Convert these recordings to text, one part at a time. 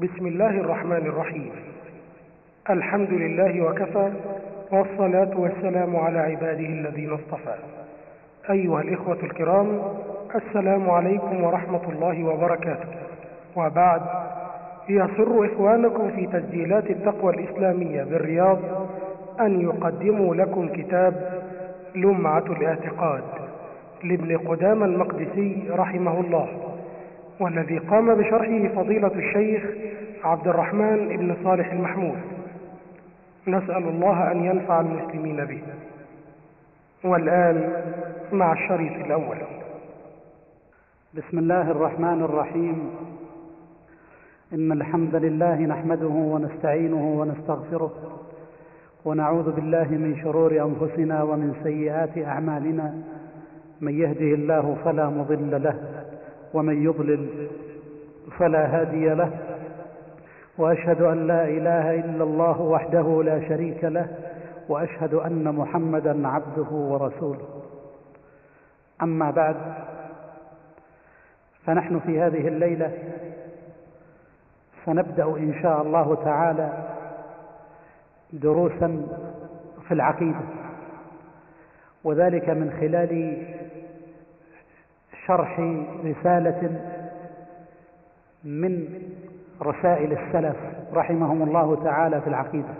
بسم الله الرحمن الرحيم. الحمد لله وكفى والصلاة والسلام على عباده الذين اصطفى. أيها الإخوة الكرام السلام عليكم ورحمة الله وبركاته. وبعد يسر إخوانكم في تسجيلات التقوى الإسلامية بالرياض أن يقدموا لكم كتاب لمعة الاعتقاد لابن قدام المقدسي رحمه الله والذي قام بشرحه فضيلة الشيخ عبد الرحمن بن صالح المحمود. نسأل الله أن ينفع المسلمين به. والآن مع الشريط الأول. بسم الله الرحمن الرحيم. إن الحمد لله نحمده ونستعينه ونستغفره ونعوذ بالله من شرور أنفسنا ومن سيئات أعمالنا. من يهده الله فلا مضل له ومن يضلل فلا هادي له. وأشهد أن لا إله إلا الله وحده لا شريك له وأشهد أن محمدا عبده ورسوله. أما بعد فنحن في هذه الليلة سنبدأ إن شاء الله تعالى دروسا في العقيدة وذلك من خلال شرح رسالة من رسائل السلف رحمهم الله تعالى في العقيدة.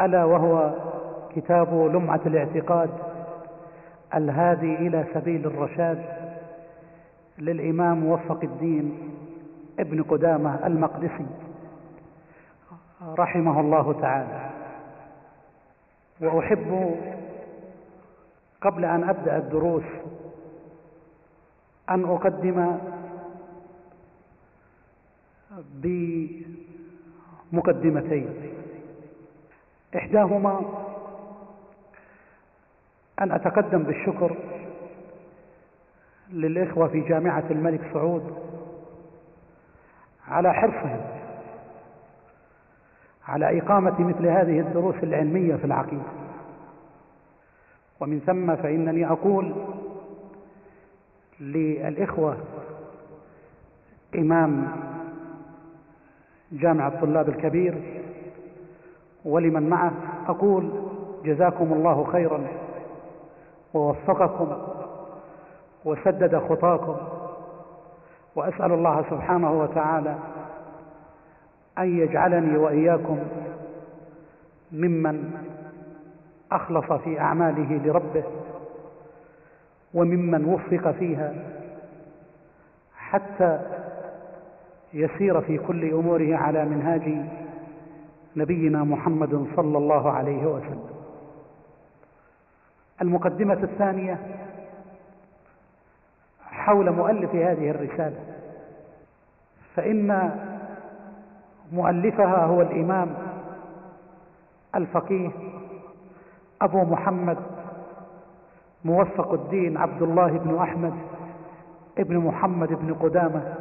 ألا وهو كتاب لمعة الاعتقاد الهادي إلى سبيل الرشاد للإمام موفق الدين ابن قدامة المقدسي رحمه الله تعالى. وأحب قبل أن أبدأ الدروس أن أقدم بمقدمتين. إحداهما أن أتقدم بالشكر للإخوة في جامعة الملك سعود على حرصهم على إقامة مثل هذه الدروس العلمية في العقيدة. ومن ثم فإنني أقول للإخوة إمام جامع الطلاب الكبير ولمن معه أقول جزاكم الله خيرا ووفقكم وسدد خطاكم وأسأل الله سبحانه وتعالى أن يجعلني وإياكم ممن أخلص في أعماله لربه وممن وفق فيها حتى يسير في كل أموره على منهاج نبينا محمد صلى الله عليه وسلم. المقدمة الثانية حول مؤلف هذه الرسالة. فإن مؤلفها هو الإمام الفقيه أبو محمد موفق الدين عبد الله بن أحمد ابن محمد بن قدامة.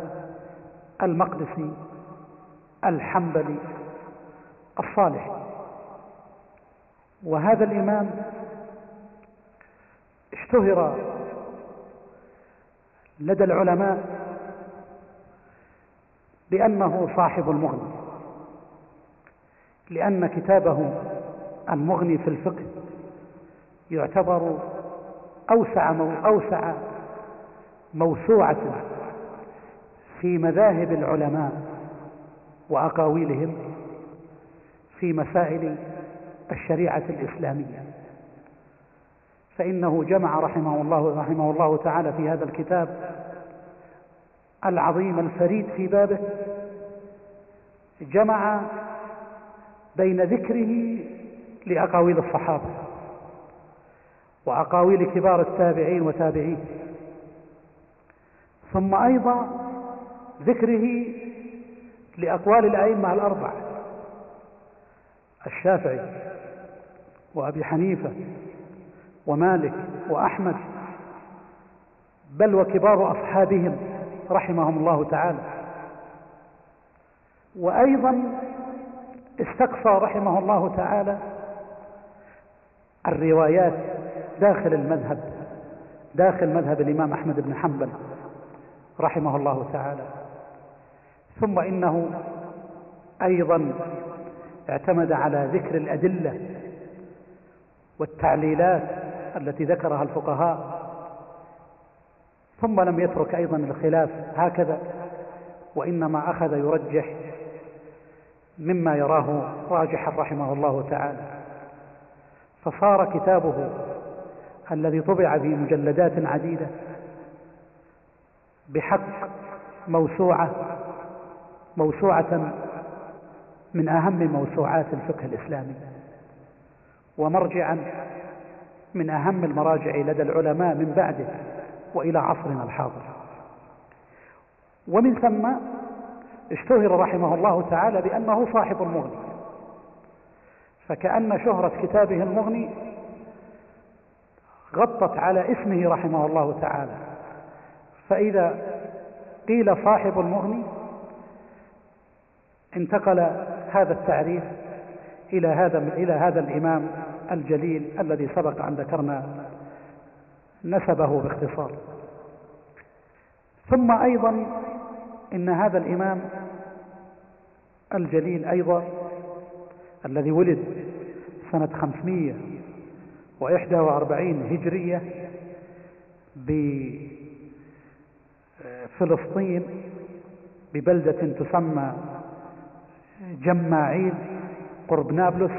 المقدسي الحنبلي الصالح. وهذا الإمام اشتهر لدى العلماء بأنه صاحب المغني لأن كتابه المغني في الفقه يعتبر أوسع أوسع موسوعة في مذاهب العلماء وأقاويلهم في مسائل الشريعة الإسلامية. فإنه جمع رحمه الله رحمه الله تعالى في هذا الكتاب العظيم الفريد في بابه جمع بين ذكره لأقاويل الصحابة وأقاويل كبار التابعين وتابعيه. ثم أيضا ذكره لأقوال الأئمة الأربعة الشافعي وأبي حنيفة ومالك وأحمد بل وكبار أصحابهم رحمهم الله تعالى. وأيضا استقصى رحمه الله تعالى الروايات داخل المذهب داخل مذهب الإمام أحمد بن حنبل رحمه الله تعالى. ثم إنه أيضا اعتمد على ذكر الأدلة والتعليلات التي ذكرها الفقهاء ثم لم يترك أيضا الخلاف هكذا وإنما أخذ يرجح مما يراه راجحا رحمه الله تعالى. فصار كتابه الذي طبع في مجلدات عديدة بحق موسوعة موسوعة من أهم موسوعات الفقه الإسلامي ومرجعا من أهم المراجع لدى العلماء من بعده وإلى عصرنا الحاضر. ومن ثم اشتهر رحمه الله تعالى بأنه صاحب المغني. فكأن شهرة كتابه المغني غطت على اسمه رحمه الله تعالى. فإذا قيل صاحب المغني انتقل هذا التعريف إلى هذا إلى هذا الإمام الجليل الذي سبق أن ذكرنا نسبه باختصار. ثم أيضا إن هذا الإمام الجليل أيضا الذي ولد سنة خمسمية وإحدى وأربعين هجرية بفلسطين ببلدة تسمى جماعيل قرب نابلس.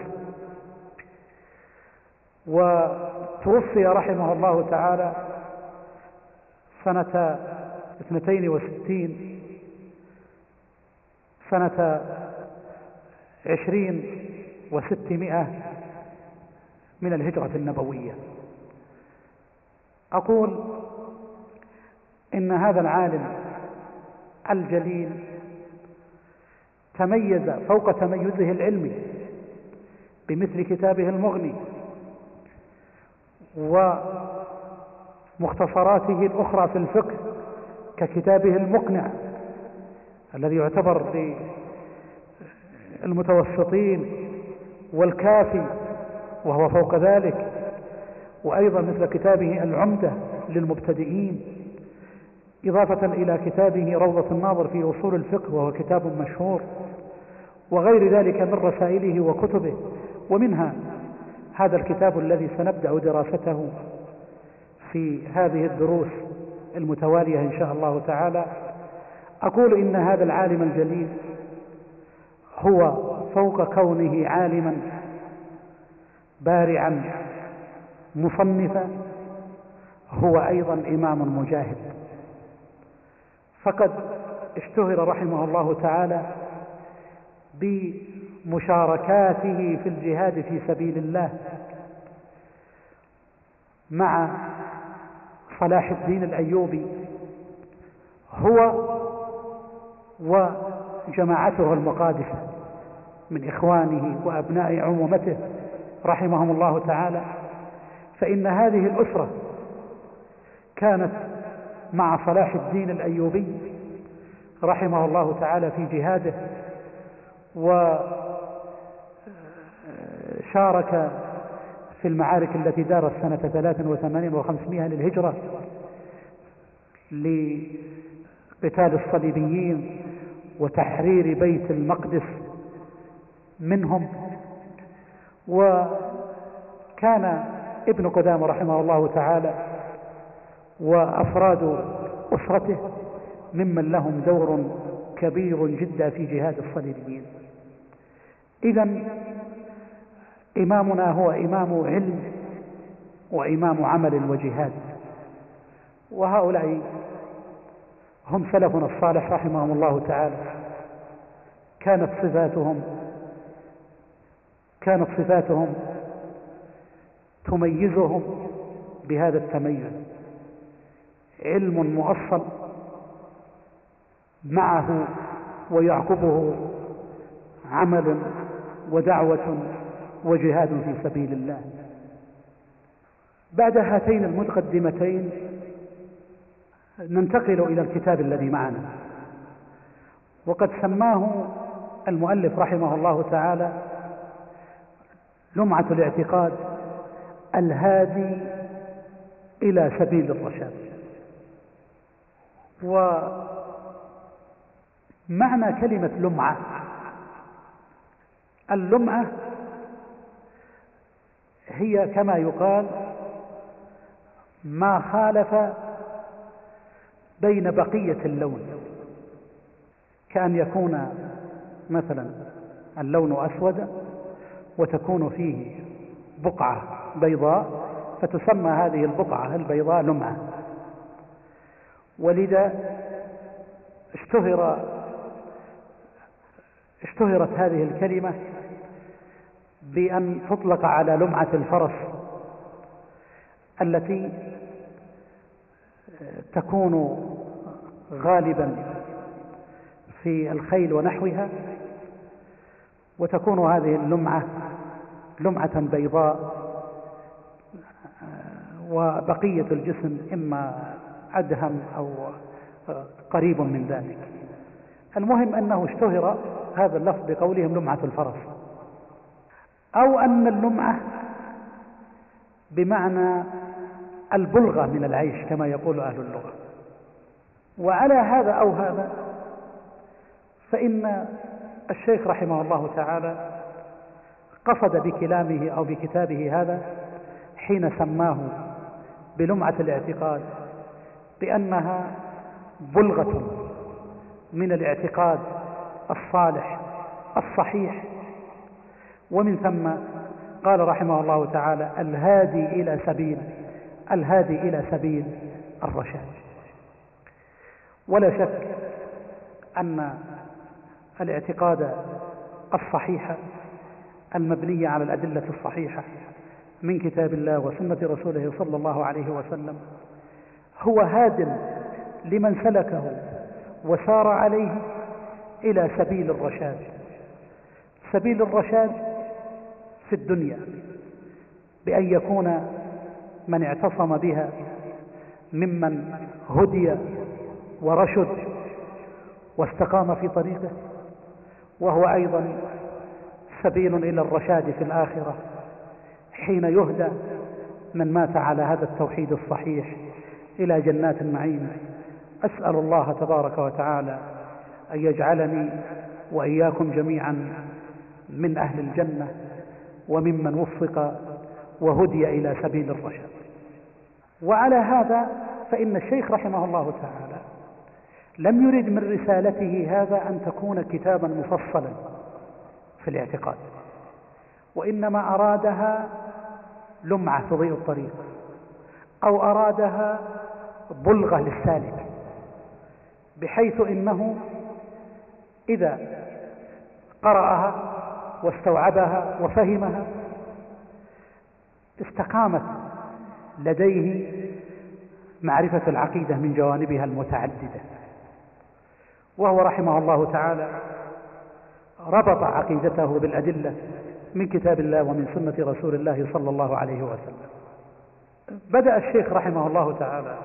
وتوفي رحمه الله تعالى سنة اثنتين وستين سنة عشرين وستمائة من الهجرة النبوية. أقول إن هذا العالم الجليل تميز فوق تميزه العلمي بمثل كتابه المغني ومختصراته الأخرى في الفقه ككتابه المقنع الذي يعتبر للمتوسطين والكافي وهو فوق ذلك وأيضا مثل كتابه العمدة للمبتدئين إضافة إلى كتابه روضة الناظر في أصول الفقه وهو كتاب مشهور وغير ذلك من رسائله وكتبه ومنها هذا الكتاب الذي سنبدأ دراسته في هذه الدروس المتوالية إن شاء الله تعالى. أقول إن هذا العالم الجليل هو فوق كونه عالما بارعا مصنفا هو أيضا إمام مجاهد. فقد اشتهر رحمه الله تعالى بمشاركاته في الجهاد في سبيل الله مع صلاح الدين الأيوبي هو وجماعته المقادسة من إخوانه وأبناء عمومته رحمهم الله تعالى فإن هذه الأسرة كانت مع صلاح الدين الأيوبي رحمه الله تعالى في جهاده وشارك في المعارك التي دارت سنة 83 و500 للهجرة لقتال الصليبيين وتحرير بيت المقدس منهم. وكان ابن قدامة رحمه الله تعالى وأفراد أسرته ممن لهم دور كبير جدا في جهاد الصليبيين. إذا إمامنا هو إمام علم وإمام عمل وجهاد وهؤلاء هم سلفنا الصالح رحمهم الله تعالى. كانت صفاتهم كانت صفاتهم تميزهم بهذا التميز. علم مؤصل معه ويعقبه عمل ودعوة وجهاد في سبيل الله. بعد هاتين المتقدمتين ننتقل إلى الكتاب الذي معنا. وقد سماه المؤلف رحمه الله تعالى لمعة الاعتقاد الهادي إلى سبيل الرشاد. معنى كلمة لمعة. اللمعة هي كما يقال ما خالف بين بقية اللون. كأن يكون مثلا اللون أسود وتكون فيه بقعة بيضاء فتسمى هذه البقعة البيضاء لمعة. ولذا اشتهر اشتهرت هذه الكلمة بأن تطلق على لمعة الفرس التي تكون غالبا في الخيل ونحوها وتكون هذه اللمعة لمعة بيضاء وبقية الجسم إما أدهم أو قريب من ذلك. المهم أنه اشتهر هذا اللفظ بقولهم لمعة الفرس. أو أن اللمعة بمعنى البلغة من العيش كما يقول أهل اللغة. وعلى هذا أو هذا فإن الشيخ رحمه الله تعالى قصد بكلامه أو بكتابه هذا حين سماه بلمعة الاعتقاد بأنها بلغة من الاعتقاد الصالح الصحيح. ومن ثم قال رحمه الله تعالى الهادي إلى سبيل الهادي إلى سبيل الرشاد. ولا شك أن الاعتقاد الصحيح المبني على الأدلة الصحيحة من كتاب الله وسنة رسوله صلى الله عليه وسلم هو هاد لمن سلكه وسار عليه إلى سبيل الرشاد. سبيل الرشاد في الدنيا بأن يكون من اعتصم بها ممن هدي ورشد واستقام في طريقه وهو أيضا سبيل إلى الرشاد في الآخرة حين يهدى من مات على هذا التوحيد الصحيح. إلى جنات النعيم. أسأل الله تبارك وتعالى أن يجعلني وإياكم جميعا من أهل الجنة وممن وفق وهدي إلى سبيل الرشاد وعلى هذا فإن الشيخ رحمه الله تعالى لم يرد من رسالته هذا أن تكون كتابا مفصلا في الاعتقاد وإنما أرادها لمعة تضيء الطريق أو أرادها بلغة للسالك بحيث إنه إذا قرأها واستوعبها وفهمها استقامت لديه معرفة العقيدة من جوانبها المتعددة. وهو رحمه الله تعالى ربط عقيدته بالأدلة من كتاب الله ومن سنة رسول الله صلى الله عليه وسلم. بدأ الشيخ رحمه الله تعالى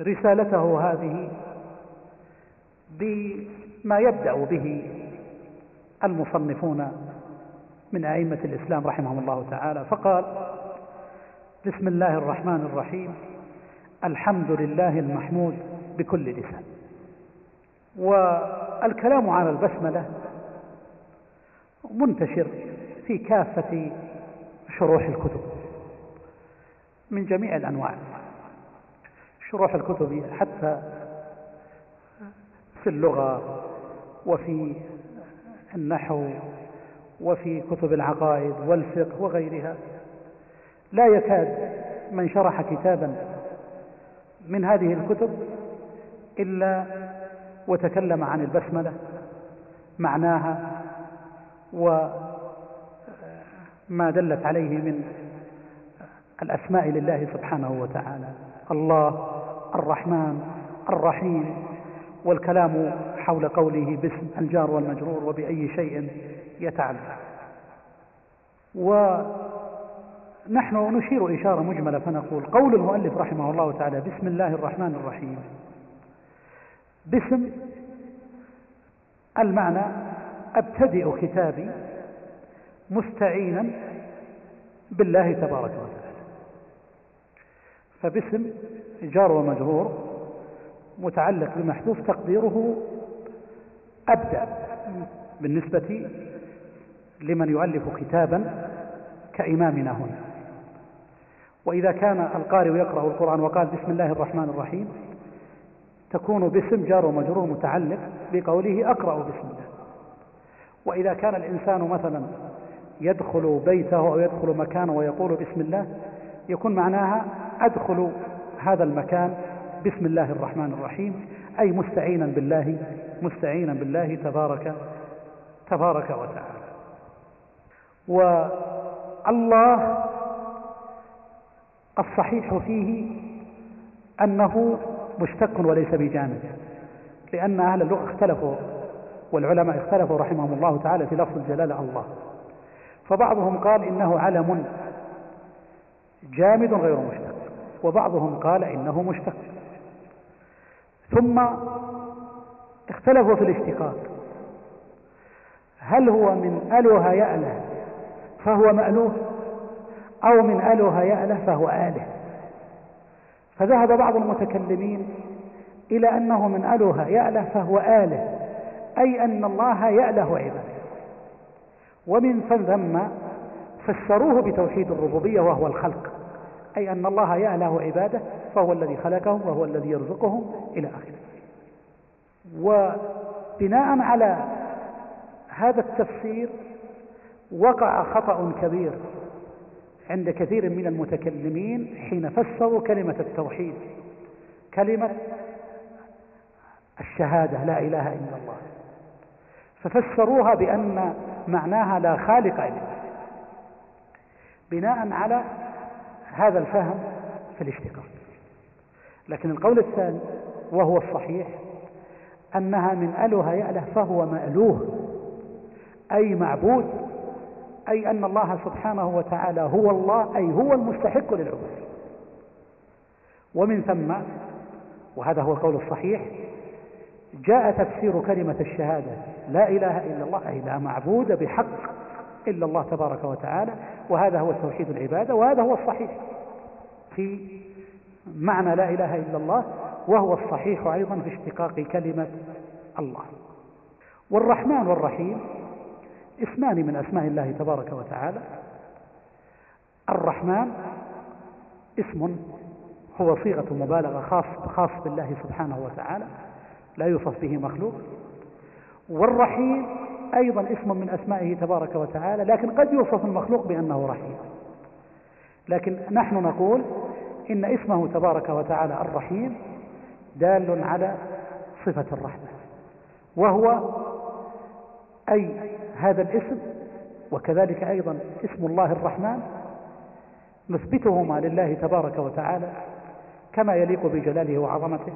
رسالته هذه بما يبدأ به المصنفون من أئمة الإسلام رحمهم الله تعالى. فقال بسم الله الرحمن الرحيم. الحمد لله المحمود بكل لسان. والكلام على البسملة منتشر في كافة شروح الكتب من جميع الأنواع. شروح الكتب؟ حتى في اللغة وفي النحو وفي كتب العقائد والفقه وغيرها. لا يكاد من شرح كتابا من هذه الكتب إلا وتكلم عن البسملة معناها وما دلت عليه من الأسماء لله سبحانه وتعالى. الله الرحمن الرحيم والكلام حول قوله باسم الجار والمجرور وبأي شيء يتعلق. ونحن نشير إشارة مجملة فنقول قول المؤلف رحمه الله تعالى بسم الله الرحمن الرحيم. باسم المعنى أبتدئ كتابي مستعينا بالله تبارك وتعالى. فباسم جار ومجرور متعلق بمحذوف تقديره أبدأ بالنسبة لمن يؤلف كتابا كإمامنا هنا. وإذا كان القارئ يقرأ القرآن وقال بسم الله الرحمن الرحيم تكون باسم جار ومجرور متعلق بقوله أقرأ بسم الله. وإذا كان الإنسان مثلا يدخل بيته أو يدخل مكانه ويقول بسم الله يكون معناها أدخل هذا المكان بسم الله الرحمن الرحيم أي مستعينا بالله مستعينا بالله تبارك تبارك وتعالى. والله الصحيح فيه أنه مشتق وليس بجامد لأن أهل اللغة اختلفوا والعلماء اختلفوا رحمهم الله تعالى في لفظ الجلالة الله. فبعضهم قال إنه علم جامد غير مشتق. وبعضهم قال إنه مشتق. ثم اختلفوا في الاشتقاق. هل هو من أله يأله فهو مألوه؟ أو من أله يأله فهو آله؟ فذهب بعض المتكلمين إلى أنه من أله يأله فهو آله أي أن الله يأله عباده. ومن ثم فسروه بتوحيد الربوبية وهو الخلق. أي أن الله يأله عبادة فهو الذي خلقهم وهو الذي يرزقهم إلى آخره. وبناء على هذا التفسير وقع خطأ كبير عند كثير من المتكلمين حين فسروا كلمة التوحيد. كلمة الشهادة لا إله إلا الله. ففسروها بأن معناها لا خالق إلا الله بناء على هذا الفهم في الاشتقاق. لكن القول الثاني وهو الصحيح أنها من أله يأله فهو مألوه أي معبود أي أن الله سبحانه وتعالى هو الله أي هو المستحق للعبود. ومن ثم وهذا هو القول الصحيح جاء تفسير كلمة الشهادة لا إله إلا الله أي لا معبود بحق إلا الله تبارك وتعالى وهذا هو توحيد العبادة وهذا هو الصحيح. في معنى لا إله إلا الله وهو الصحيح أيضا في اشتقاق كلمة الله. والرحمن والرحيم اسمان من أسماء الله تبارك وتعالى. الرحمن اسم هو صيغة مبالغة خاص خاص بالله سبحانه وتعالى لا يوصف به مخلوق. والرحيم أيضا اسم من أسمائه تبارك وتعالى لكن قد يوصف المخلوق بأنه رحيم. لكن نحن نقول إن اسمه تبارك وتعالى الرحيم دال على صفة الرحمة وهو أي هذا الاسم وكذلك أيضا اسم الله الرحمن نثبتهما لله تبارك وتعالى كما يليق بجلاله وعظمته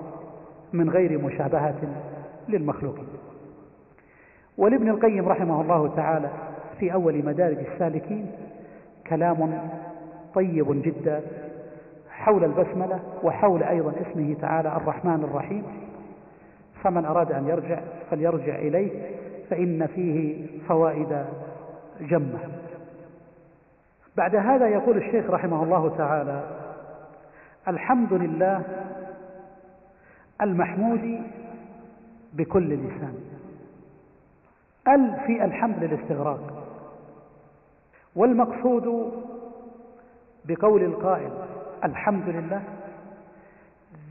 من غير مشابهة للمخلوقين ولابن القيم رحمه الله تعالى في أول مدارج السالكين كلام طيب جدا حول البسملة وحول أيضا اسمه تعالى الرحمن الرحيم. فمن أراد أن يرجع فليرجع إليه فإن فيه فوائد جمة. بعد هذا يقول الشيخ رحمه الله تعالى الحمد لله المحمود بكل لسان. ال في الحمد للاستغراق. والمقصود بقول القائل الحمد لله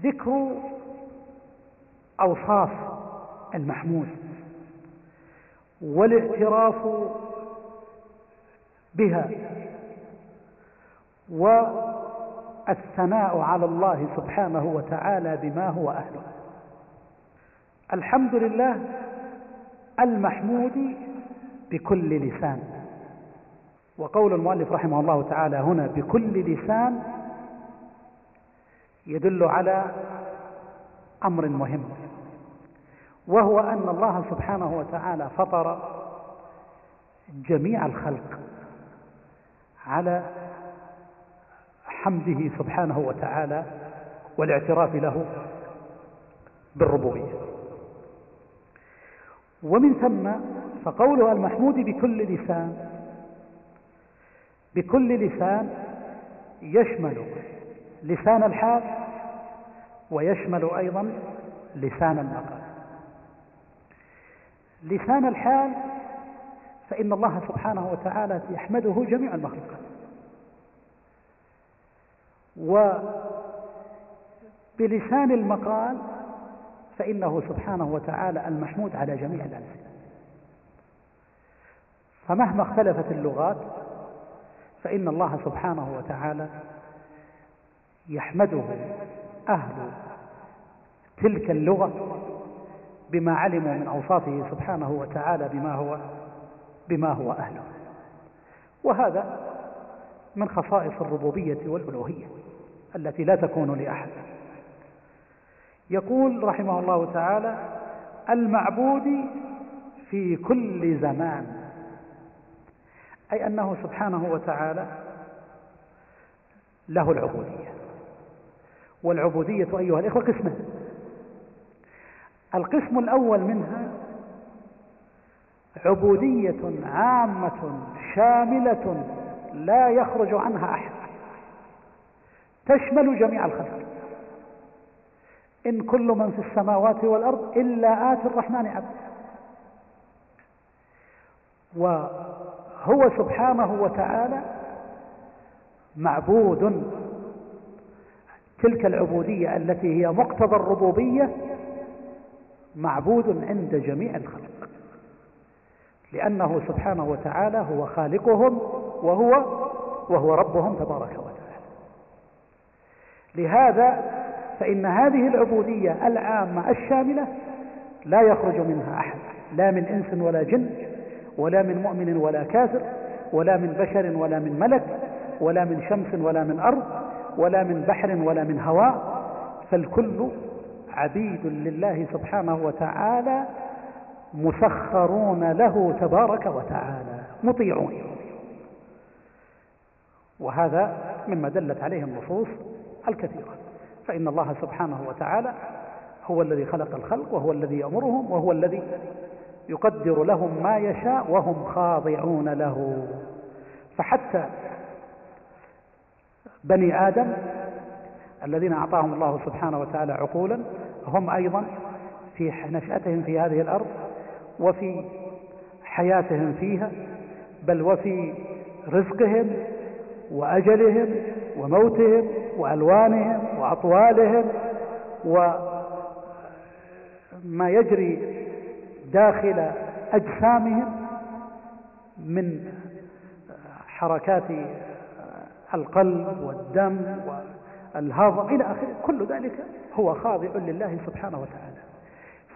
ذكر أوصاف المحمود والاعتراف بها والثناء على الله سبحانه وتعالى بما هو أهله. الحمد لله المحمود بكل لسان. وقول المؤلف رحمه الله تعالى هنا بكل لسان يدل على أمر مهم وهو أن الله سبحانه وتعالى فطر جميع الخلق على حمده سبحانه وتعالى والاعتراف له بالربوبية. ومن ثم فقوله المحمود بكل لسان بكل لسان يشمل لسان الحال ويشمل أيضا لسان المقال لسان الحال فإن الله سبحانه وتعالى يحمده جميع المخلوقات. وبلسان المقال فإنه سبحانه وتعالى المحمود على جميع الألسنة. فمهما اختلفت اللغات فإن الله سبحانه وتعالى يحمده أهل تلك اللغة بما علموا من أوصافه سبحانه وتعالى بما هو بما هو أهله. وهذا من خصائص الربوبية والألوهية التي لا تكون لأحد. يقول رحمه الله تعالى المعبود في كل زمان. أي أنه سبحانه وتعالى له العبودية. والعبودية أيها الإخوة قسمان. القسم الأول منها عبودية عامة شاملة لا يخرج عنها أحد. تشمل جميع الخلق. إن كل من في السماوات والأرض إلا آتي الرحمن عبد. وهو سبحانه وتعالى معبود. تلك العبودية التي هي مقتضى الربوبية معبود عند جميع الخلق. لأنه سبحانه وتعالى هو خالقهم وهو وهو ربهم تبارك وتعالى. لهذا فإن هذه العبودية العامة الشاملة لا يخرج منها أحد لا من إنس ولا جن ولا من مؤمن ولا كافر ولا من بشر ولا من ملك ولا من شمس ولا من أرض ولا من بحر ولا من هواء فالكل عبيد لله سبحانه وتعالى مسخرون له تبارك وتعالى مطيعون. وهذا مما دلت عليه النصوص الكثيرة. فإن الله سبحانه وتعالى هو الذي خلق الخلق وهو الذي يأمرهم وهو الذي يقدر لهم ما يشاء وهم خاضعون له. فحتى بني آدم الذين أعطاهم الله سبحانه وتعالى عقولا هم أيضا في نشأتهم في هذه الأرض وفي حياتهم فيها بل وفي رزقهم وأجلهم وموتهم وألوانهم وأطوالهم وما يجري داخل أجسامهم من حركات القلب والدم والهضم إلى آخره. كل ذلك هو خاضع لله سبحانه وتعالى.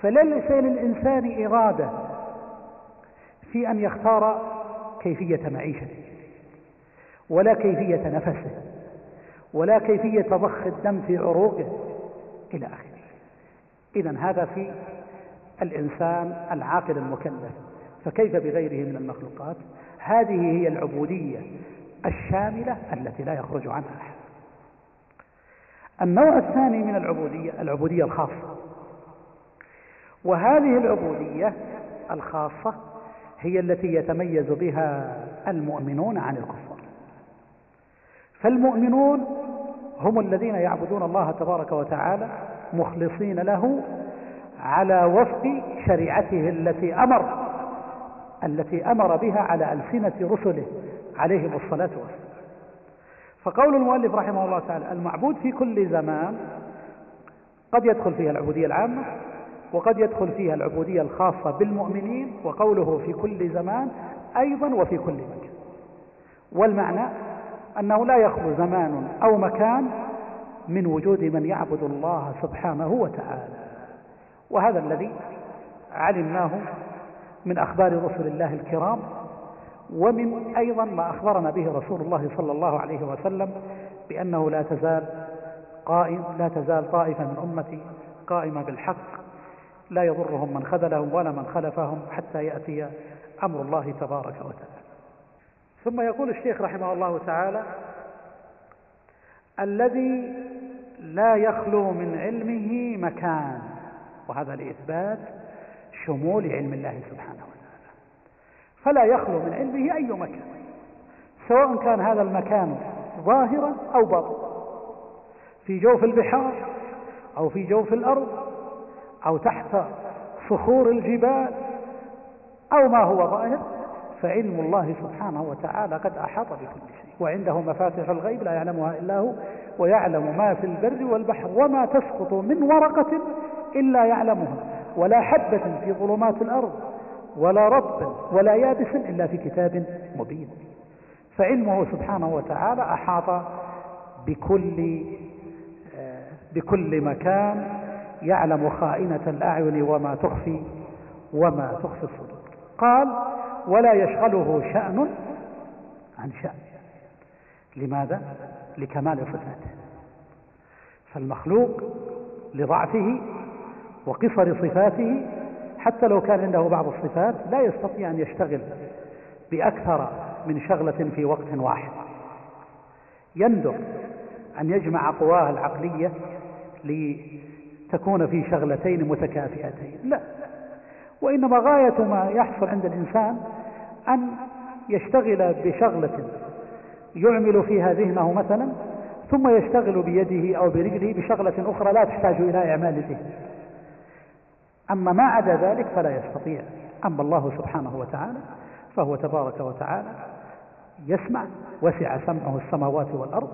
فليس للإنسان إرادة في أن يختار كيفية معيشته. ولا كيفية نفسه ولا كيفية ضخ الدم في عروقه إلى آخره. إذا هذا في الإنسان العاقل المكلف. فكيف بغيره من المخلوقات؟ هذه هي العبودية الشاملة التي لا يخرج عنها أحد. النوع الثاني من العبودية العبودية الخاصة. وهذه العبودية الخاصة هي التي يتميز بها المؤمنون عن الكفار. فالمؤمنون هم الذين يعبدون الله تبارك وتعالى مخلصين له على وفق شريعته التي أمر التي أمر بها على ألسنة رسله عليهم الصلاة والسلام. فقول المؤلف رحمه الله تعالى المعبود في كل زمان قد يدخل فيها العبودية العامة وقد يدخل فيها العبودية الخاصة بالمؤمنين وقوله في كل زمان أيضا وفي كل مكان. والمعنى أنه لا يخلو زمان أو مكان من وجود من يعبد الله سبحانه وتعالى. وهذا الذي علمناه من أخبار رسل الله الكرام ومن أيضا ما أخبرنا به رسول الله صلى الله عليه وسلم بأنه لا تزال قائم لا تزال طائفة من أمتي قائمة بالحق لا يضرهم من خذلهم ولا من خلفهم حتى يأتي أمر الله تبارك وتعالى. ثم يقول الشيخ رحمه الله تعالى الذي لا يخلو من علمه مكان. وهذا لإثبات شمول علم الله سبحانه وتعالى. فلا يخلو من علمه أي مكان سواء كان هذا المكان ظاهرا أو باطنا. في جوف البحار أو في جوف الأرض أو تحت صخور الجبال أو ما هو ظاهر فعلم الله سبحانه وتعالى قد أحاط بكل شيء. وعنده مفاتح الغيب لا يعلمها إلا هو ويعلم ما في البر والبحر وما تسقط من ورقة إلا يعلمها. ولا حبة في ظلمات الأرض ولا رطب ولا يابس إلا في كتاب مبين. فعلمه سبحانه وتعالى أحاط بكل بكل مكان يعلم خائنة الأعين وما تخفي وما تخفي الصدور. قال ولا يشغله شأن عن شأن. لماذا؟ لكمال صفاته. فالمخلوق لضعفه وقصر صفاته حتى لو كان عنده بعض الصفات لا يستطيع أن يشتغل بأكثر من شغلة في وقت واحد. يندر أن يجمع قواه العقلية لتكون في شغلتين متكافئتين. لا. وإنما غاية ما يحصل عند الإنسان أن يشتغل بشغلة يعمل فيها ذهنه مثلا ثم يشتغل بيده أو برجله بشغلة أخرى لا تحتاج إلى إعمال الذهن أما ما عدا ذلك فلا يستطيع. أما الله سبحانه وتعالى فهو تبارك وتعالى يسمع وسع سمعه السماوات والأرض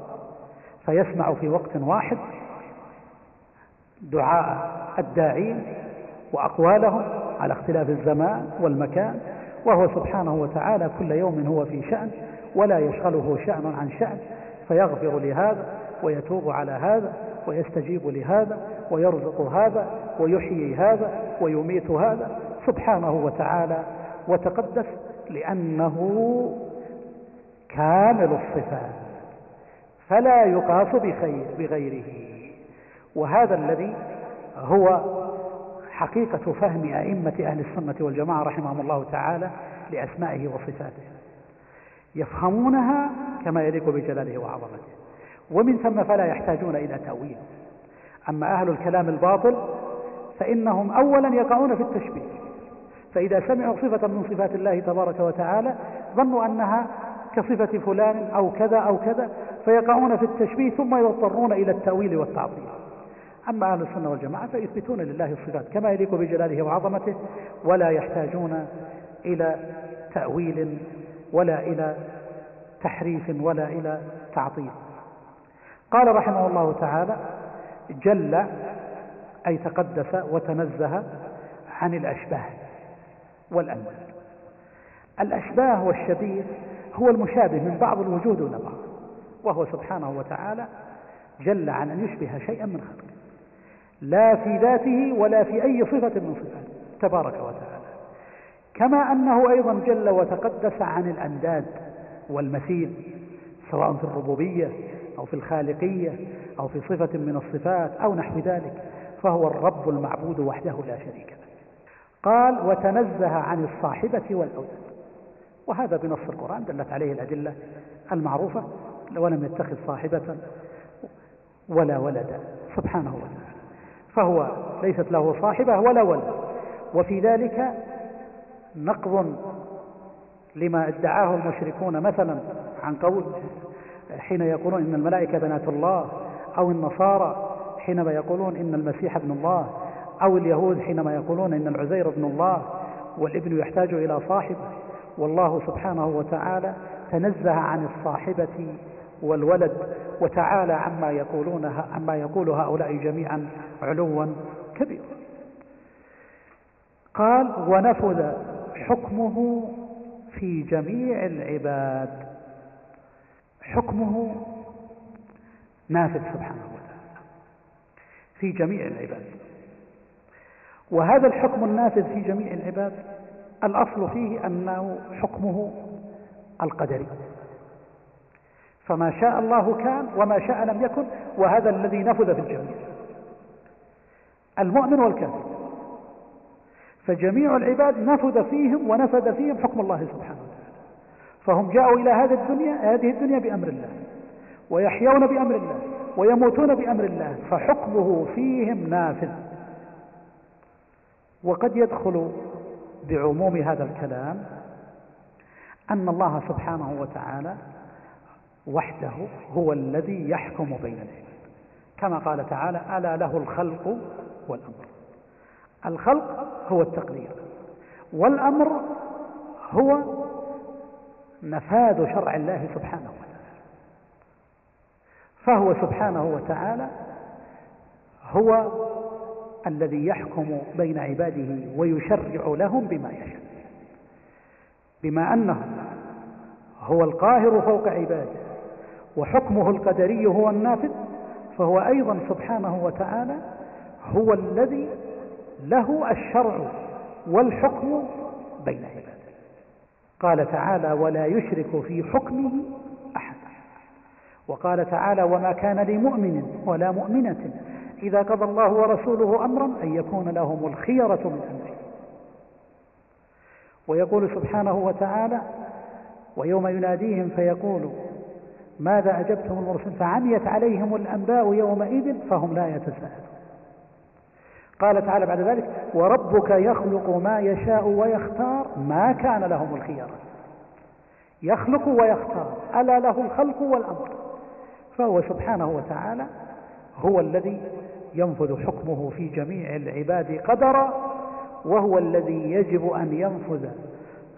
فيسمع في وقت واحد دعاء الداعين وأقوالهم على اختلاف الزمان والمكان وهو سبحانه وتعالى كل يوم هو في شأن ولا يشغله شأن عن شأن فيغفر لهذا ويتوب على هذا ويستجيب لهذا ويرزق هذا ويحيي هذا ويميت هذا سبحانه وتعالى. وتقدس لأنه كامل الصفات فلا يقاس بخير بغيره. وهذا الذي هو حقيقة فهم أئمة أهل السنة والجماعة رحمهم الله تعالى لأسمائه وصفاته. يفهمونها كما يليق بجلاله وعظمته. ومن ثم فلا يحتاجون إلى تأويل. أما أهل الكلام الباطل فإنهم أولا يقعون في التشبيه. فإذا سمعوا صفة من صفات الله تبارك وتعالى ظنوا أنها كصفة فلان أو كذا أو كذا فيقعون في التشبيه ثم يضطرون إلى التأويل والتعطيل. أما أهل السنة والجماعة فيثبتون لله الصفات كما يليق بجلاله وعظمته ولا يحتاجون إلى تأويل ولا إلى تحريف ولا إلى تعطيل. قال رحمه الله تعالى جل أي تقدس وتنزه عن الأشباه والأنواع الأشباه والشبيه هو المشابه من بعض الوجود إلى بعض وهو سبحانه وتعالى جل عن أن يشبه شيئا من خلقه. لا في ذاته ولا في أي صفة من صفاته تبارك وتعالى. كما أنه أيضا جل وتقدس عن الأنداد والمثيل سواء في الربوبية أو في الخالقية أو في صفة من الصفات أو نحو ذلك فهو الرب المعبود وحده لا شريك له. قال وتنزه عن الصاحبة والأولاد. وهذا بنص القرآن دلت عليه الأدلة المعروفة ولم يتخذ صاحبة ولا ولدا. سبحانه وتعالى. فهو ليست له صاحبة ولا ولد. وفي ذلك نقض لما ادعاه المشركون مثلا عن قول حين يقولون إن الملائكة بنات الله أو النصارى حينما يقولون إن المسيح ابن الله أو اليهود حينما يقولون إن العزير ابن الله والابن يحتاج إلى صاحب والله سبحانه وتعالى تنزه عن الصاحبة والولد وتعالى عما يقولون عما يقول هؤلاء جميعا علوا كبيرا. قال ونفذ حكمه في جميع العباد. حكمه نافذ سبحانه وتعالى في جميع العباد. وهذا الحكم النافذ في جميع العباد الأصل فيه أنه حكمه القدري. فما شاء الله كان وما شاء لم يكن وهذا الذي نفذ في الجميع. المؤمن والكافر. فجميع العباد نفذ فيهم ونفذ فيهم حكم الله سبحانه وتعالى. فهم جاءوا إلى هذه الدنيا هذه الدنيا بأمر الله ويحيون بأمر الله ويموتون بأمر الله فحكمه فيهم نافذ. وقد يدخل بعموم هذا الكلام أن الله سبحانه وتعالى وحده هو الذي يحكم بين العباد كما قال تعالى ألا له الخلق والأمر. الخلق هو التقدير والأمر هو نفاذ شرع الله سبحانه وتعالى. فهو سبحانه وتعالى هو الذي يحكم بين عباده ويشرع لهم بما يشاء. بما أنه هو القاهر فوق عباده وحكمه القدري هو النافذ فهو أيضا سبحانه وتعالى هو الذي له الشرع والحكم بين عباده. قال تعالى ولا يشرك في حكمه أحد وقال تعالى وما كان لمؤمن ولا مؤمنة إذا قضى الله ورسوله أمرا أن يكون لهم الخيرة من أمره ويقول سبحانه وتعالى ويوم يناديهم فيقول ماذا أجبتم المرسلين؟ فعميت عليهم الأنباء يومئذ فهم لا يتساءلون. قال تعالى بعد ذلك وربك يخلق ما يشاء ويختار. ما كان لهم الخيار. يخلق ويختار. ألا له الخلق والأمر. فهو سبحانه وتعالى هو الذي ينفذ حكمه في جميع العباد قدرا وهو الذي يجب أن ينفذ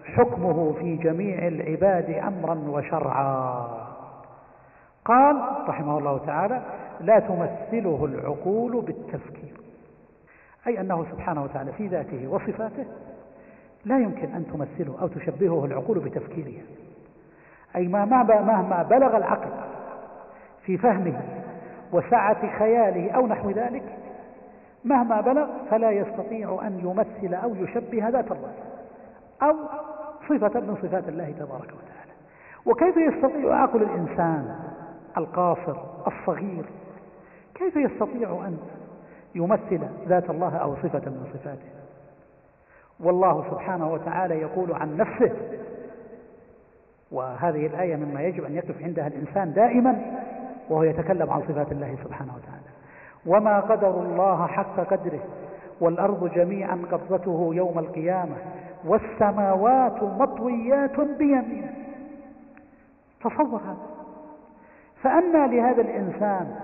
حكمه في جميع العباد أمرا وشرعا. قال رحمه الله تعالى لا تمثله العقول بالتفكير. أي أنه سبحانه وتعالى في ذاته وصفاته لا يمكن أن تمثله أو تشبهه العقول بتفكيرها أي ما مهما بلغ العقل في فهمه وسعة خياله أو نحو ذلك مهما بلغ فلا يستطيع أن يمثل أو يشبه ذات الله أو صفة من صفات الله تبارك وتعالى. وكيف يستطيع عقل الإنسان القاصر الصغير. كيف يستطيع أن يمثل ذات الله أو صفة من صفاته؟ والله سبحانه وتعالى يقول عن نفسه وهذه الآية مما يجب أن يقف عندها الإنسان دائما وهو يتكلم عن صفات الله سبحانه وتعالى. وما قدر الله حق قدره والأرض جميعا قبضته يوم القيامة والسماوات مطويات بيمينه. تصور هذا. فأنى لهذا الإنسان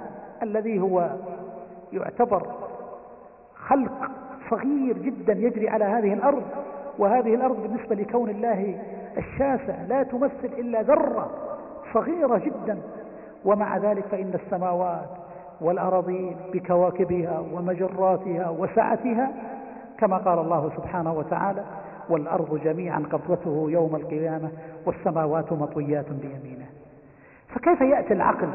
الذي هو يعتبر خلق صغير جدا يجري على هذه الأرض وهذه الأرض بالنسبة لكون الله الشاسع لا تمثل إلا ذرة صغيرة جدا. ومع ذلك فإن السماوات والأراضين بكواكبها ومجراتها وسعتها كما قال الله سبحانه وتعالى والأرض جميعا قبضته يوم القيامة والسماوات مطويات بيمينه. فكيف يأتي العقل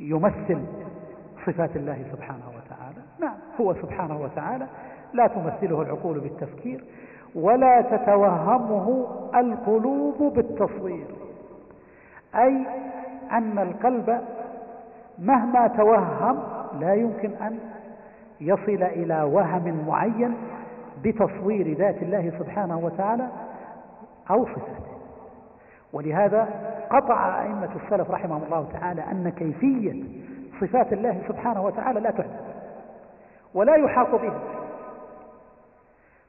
ليمثل صفات الله سبحانه وتعالى؟ نعم هو سبحانه وتعالى لا تمثله العقول بالتفكير ولا تتوهمه القلوب بالتصوير. أي أن القلب مهما توهم لا يمكن أن يصل إلى وهم معين بتصوير ذات الله سبحانه وتعالى أو صفاته. ولهذا قطع أئمة السلف رحمهم الله تعالى أن كيفية صفات الله سبحانه وتعالى لا تحدث ولا يحاط بها.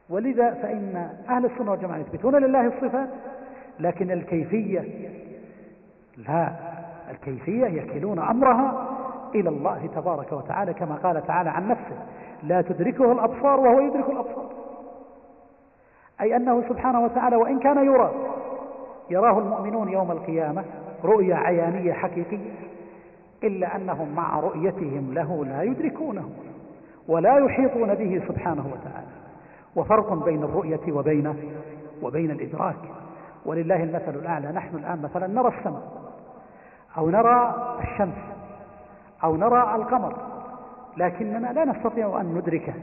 ولذا فإن أهل السنة والجماعة يثبتون لله الصفات لكن الكيفية لا الكيفية يكلون أمرها إلى الله تبارك وتعالى كما قال تعالى عن نفسه لا تدركه الأبصار وهو يدرك الأبصار أي أنه سبحانه وتعالى وإن كان يرى يراه المؤمنون يوم القيامة رؤية عيانية حقيقية إلا أنهم مع رؤيتهم له لا يدركونه ولا يحيطون به سبحانه وتعالى. وفرق بين الرؤية وبين وبين الإدراك. ولله المثل الأعلى. نحن الآن مثلا نرى السماء أو نرى الشمس أو نرى القمر لكننا لا نستطيع أن ندركه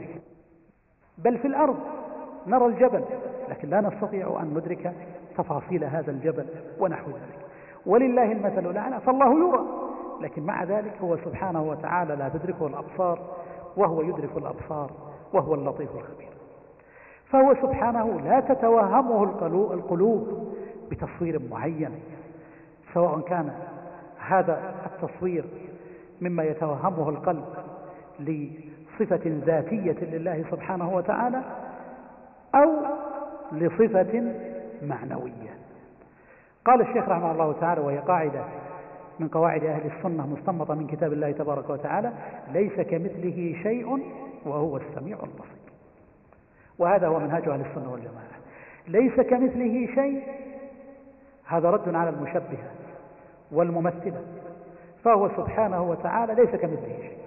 بل في الأرض. نرى الجبل لكن لا نستطيع أن ندرك تفاصيل هذا الجبل ونحو ذلك. ولله المثل الأعلى فالله يرى. لكن مع ذلك هو سبحانه وتعالى لا تدركه الأبصار وهو يدرك الأبصار وهو اللطيف الخبير. فهو سبحانه لا تتوهمه القلوب بتصوير معين سواء كان هذا التصوير مما يتوهمه القلب لصفة ذاتية لله سبحانه وتعالى أو لصفة معنوية. قال الشيخ رحمه الله تعالى وهي قاعدة من قواعد أهل السنة مستنبطة من كتاب الله تبارك وتعالى ليس كمثله شيء وهو السميع البصير. وهذا هو منهج أهل السنة والجماعة. ليس كمثله شيء هذا رد على المشبهة والممثلة. فهو سبحانه وتعالى ليس كمثله شيء.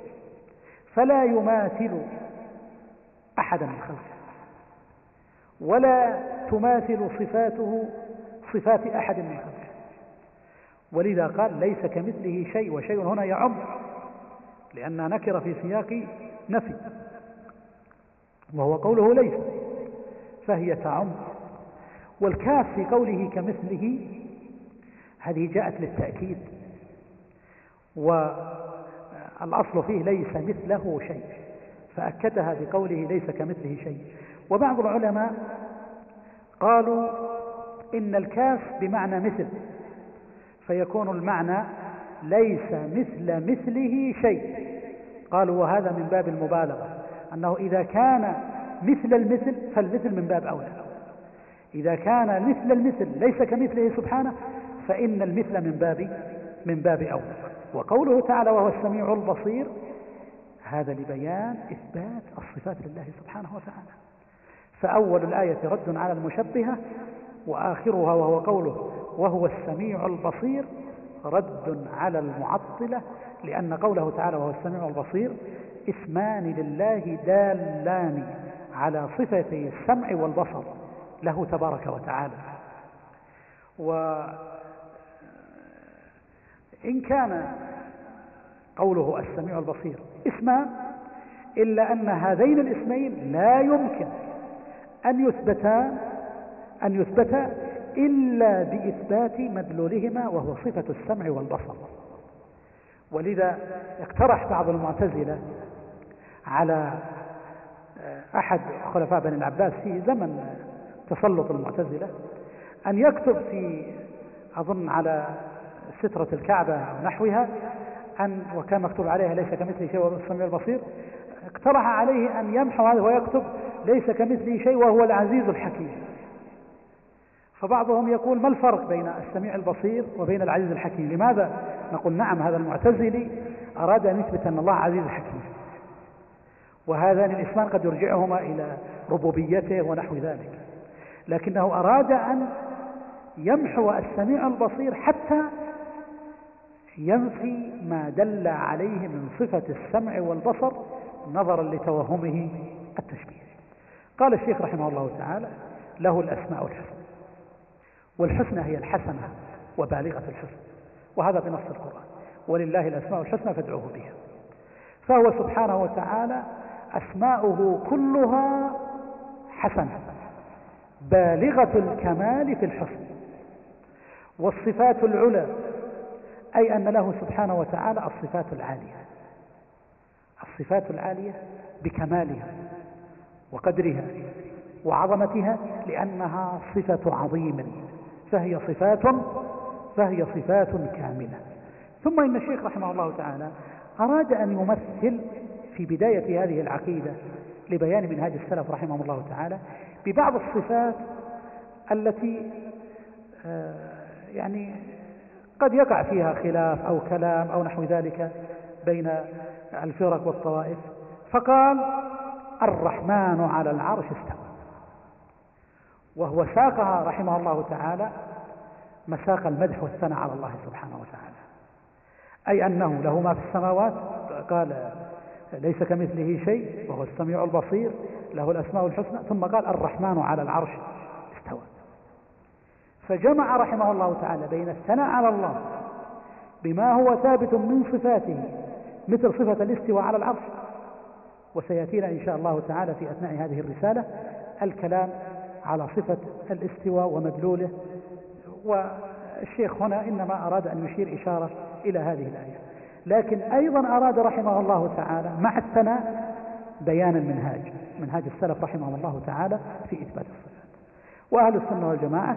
فلا يماثل أحدا من خلقه. ولا تماثل صفاته صفات أحد من خلقه. ولذا قال ليس كمثله شيء وشيء هنا يعم لأنها نكر في سياق نفي وهو قوله ليس فهي تعم. والكاف في قوله كمثله هذه جاءت للتأكيد والأصل فيه ليس مثله شيء فأكدها بقوله ليس كمثله شيء. وبعض العلماء قالوا إن الكاف بمعنى مثل فيكون المعنى ليس مثل مثله شيء. قالوا وهذا من باب المبالغة أنه إذا كان مثل المثل فالمثل من باب أولى. إذا كان مثل المثل ليس كمثله سبحانه فإن المثل من باب من باب أولى. وقوله تعالى وهو السميع البصير هذا لبيان إثبات الصفات لله سبحانه وتعالى. فأول الآية رد على المشبهة وآخرها وهو قوله وهو السميع البصير رد على المعطلة لأن قوله تعالى وهو السميع البصير اسمان لله دالان على صفتي السمع والبصر له تبارك وتعالى. وإن كان قوله السميع البصير اسمان إلا أن هذين الاسمين لا يمكن أن يثبتا أن يثبتا إلا بإثبات مدلولهما وهو صفة السمع والبصر. ولذا اقترح بعض المعتزلة على أحد خلفاء بني العباس في زمن تسلط المعتزلة أن يكتب في أظن على سترة الكعبة أو نحوها أن وكان مكتوب عليها ليس كمثله شيء وهو السميع البصير اقترح عليه أن يمحو هذا ويكتب ليس كمثله شيء وهو العزيز الحكيم. فبعضهم يقول ما الفرق بين السميع البصير وبين العزيز الحكيم؟ لماذا؟ نقول نعم هذا المعتزلي أراد أن يثبت أن الله عزيز حكيم. وهذان الاسمان قد يرجعهما إلى ربوبيته ونحو ذلك. لكنه أراد أن يمحو السميع البصير حتى ينفي ما دل عليه من صفة السمع والبصر نظرا لتوهمه التشبيه. قال الشيخ رحمه الله تعالى له الأسماء الحسنى والحسنى هي الحسنة وبالغة الحسن وهذا بنص القرآن ولله الأسماء الحسنى فادعوه بها. فهو سبحانه وتعالى أسماؤه كلها حسنة بالغة الكمال في الحسن والصفات العلى أي أن له سبحانه وتعالى الصفات العالية الصفات العالية بكمالها وقدرها وعظمتها لأنها صفة عظيم. فهي صفات فهي صفات كاملة. ثم إن الشيخ رحمه الله تعالى أراد أن يمثل في بداية هذه العقيدة لبيان منهاج السلف رحمه الله تعالى ببعض الصفات التي يعني قد يقع فيها خلاف أو كلام أو نحو ذلك بين الفرق والطوائف. فقال الرحمن على العرش استوى. وهو ساقها رحمه الله تعالى مساق المدح والثناء على الله سبحانه وتعالى. أي أنه له ما في السماوات قال ليس كمثله شيء وهو السميع البصير له الأسماء الحسنى ثم قال الرحمن على العرش استوى. فجمع رحمه الله تعالى بين الثناء على الله بما هو ثابت من صفاته مثل صفة الاستواء على العرش. وسيأتينا إن شاء الله تعالى في أثناء هذه الرسالة الكلام على صفة الاستواء ومدلوله. والشيخ هنا إنما أراد أن يشير إشارة إلى هذه الآية. لكن أيضا أراد رحمه الله تعالى مع الثناء بيان المنهاج. منهاج السلف رحمه الله تعالى في إثبات الصفات وأهل السنة والجماعة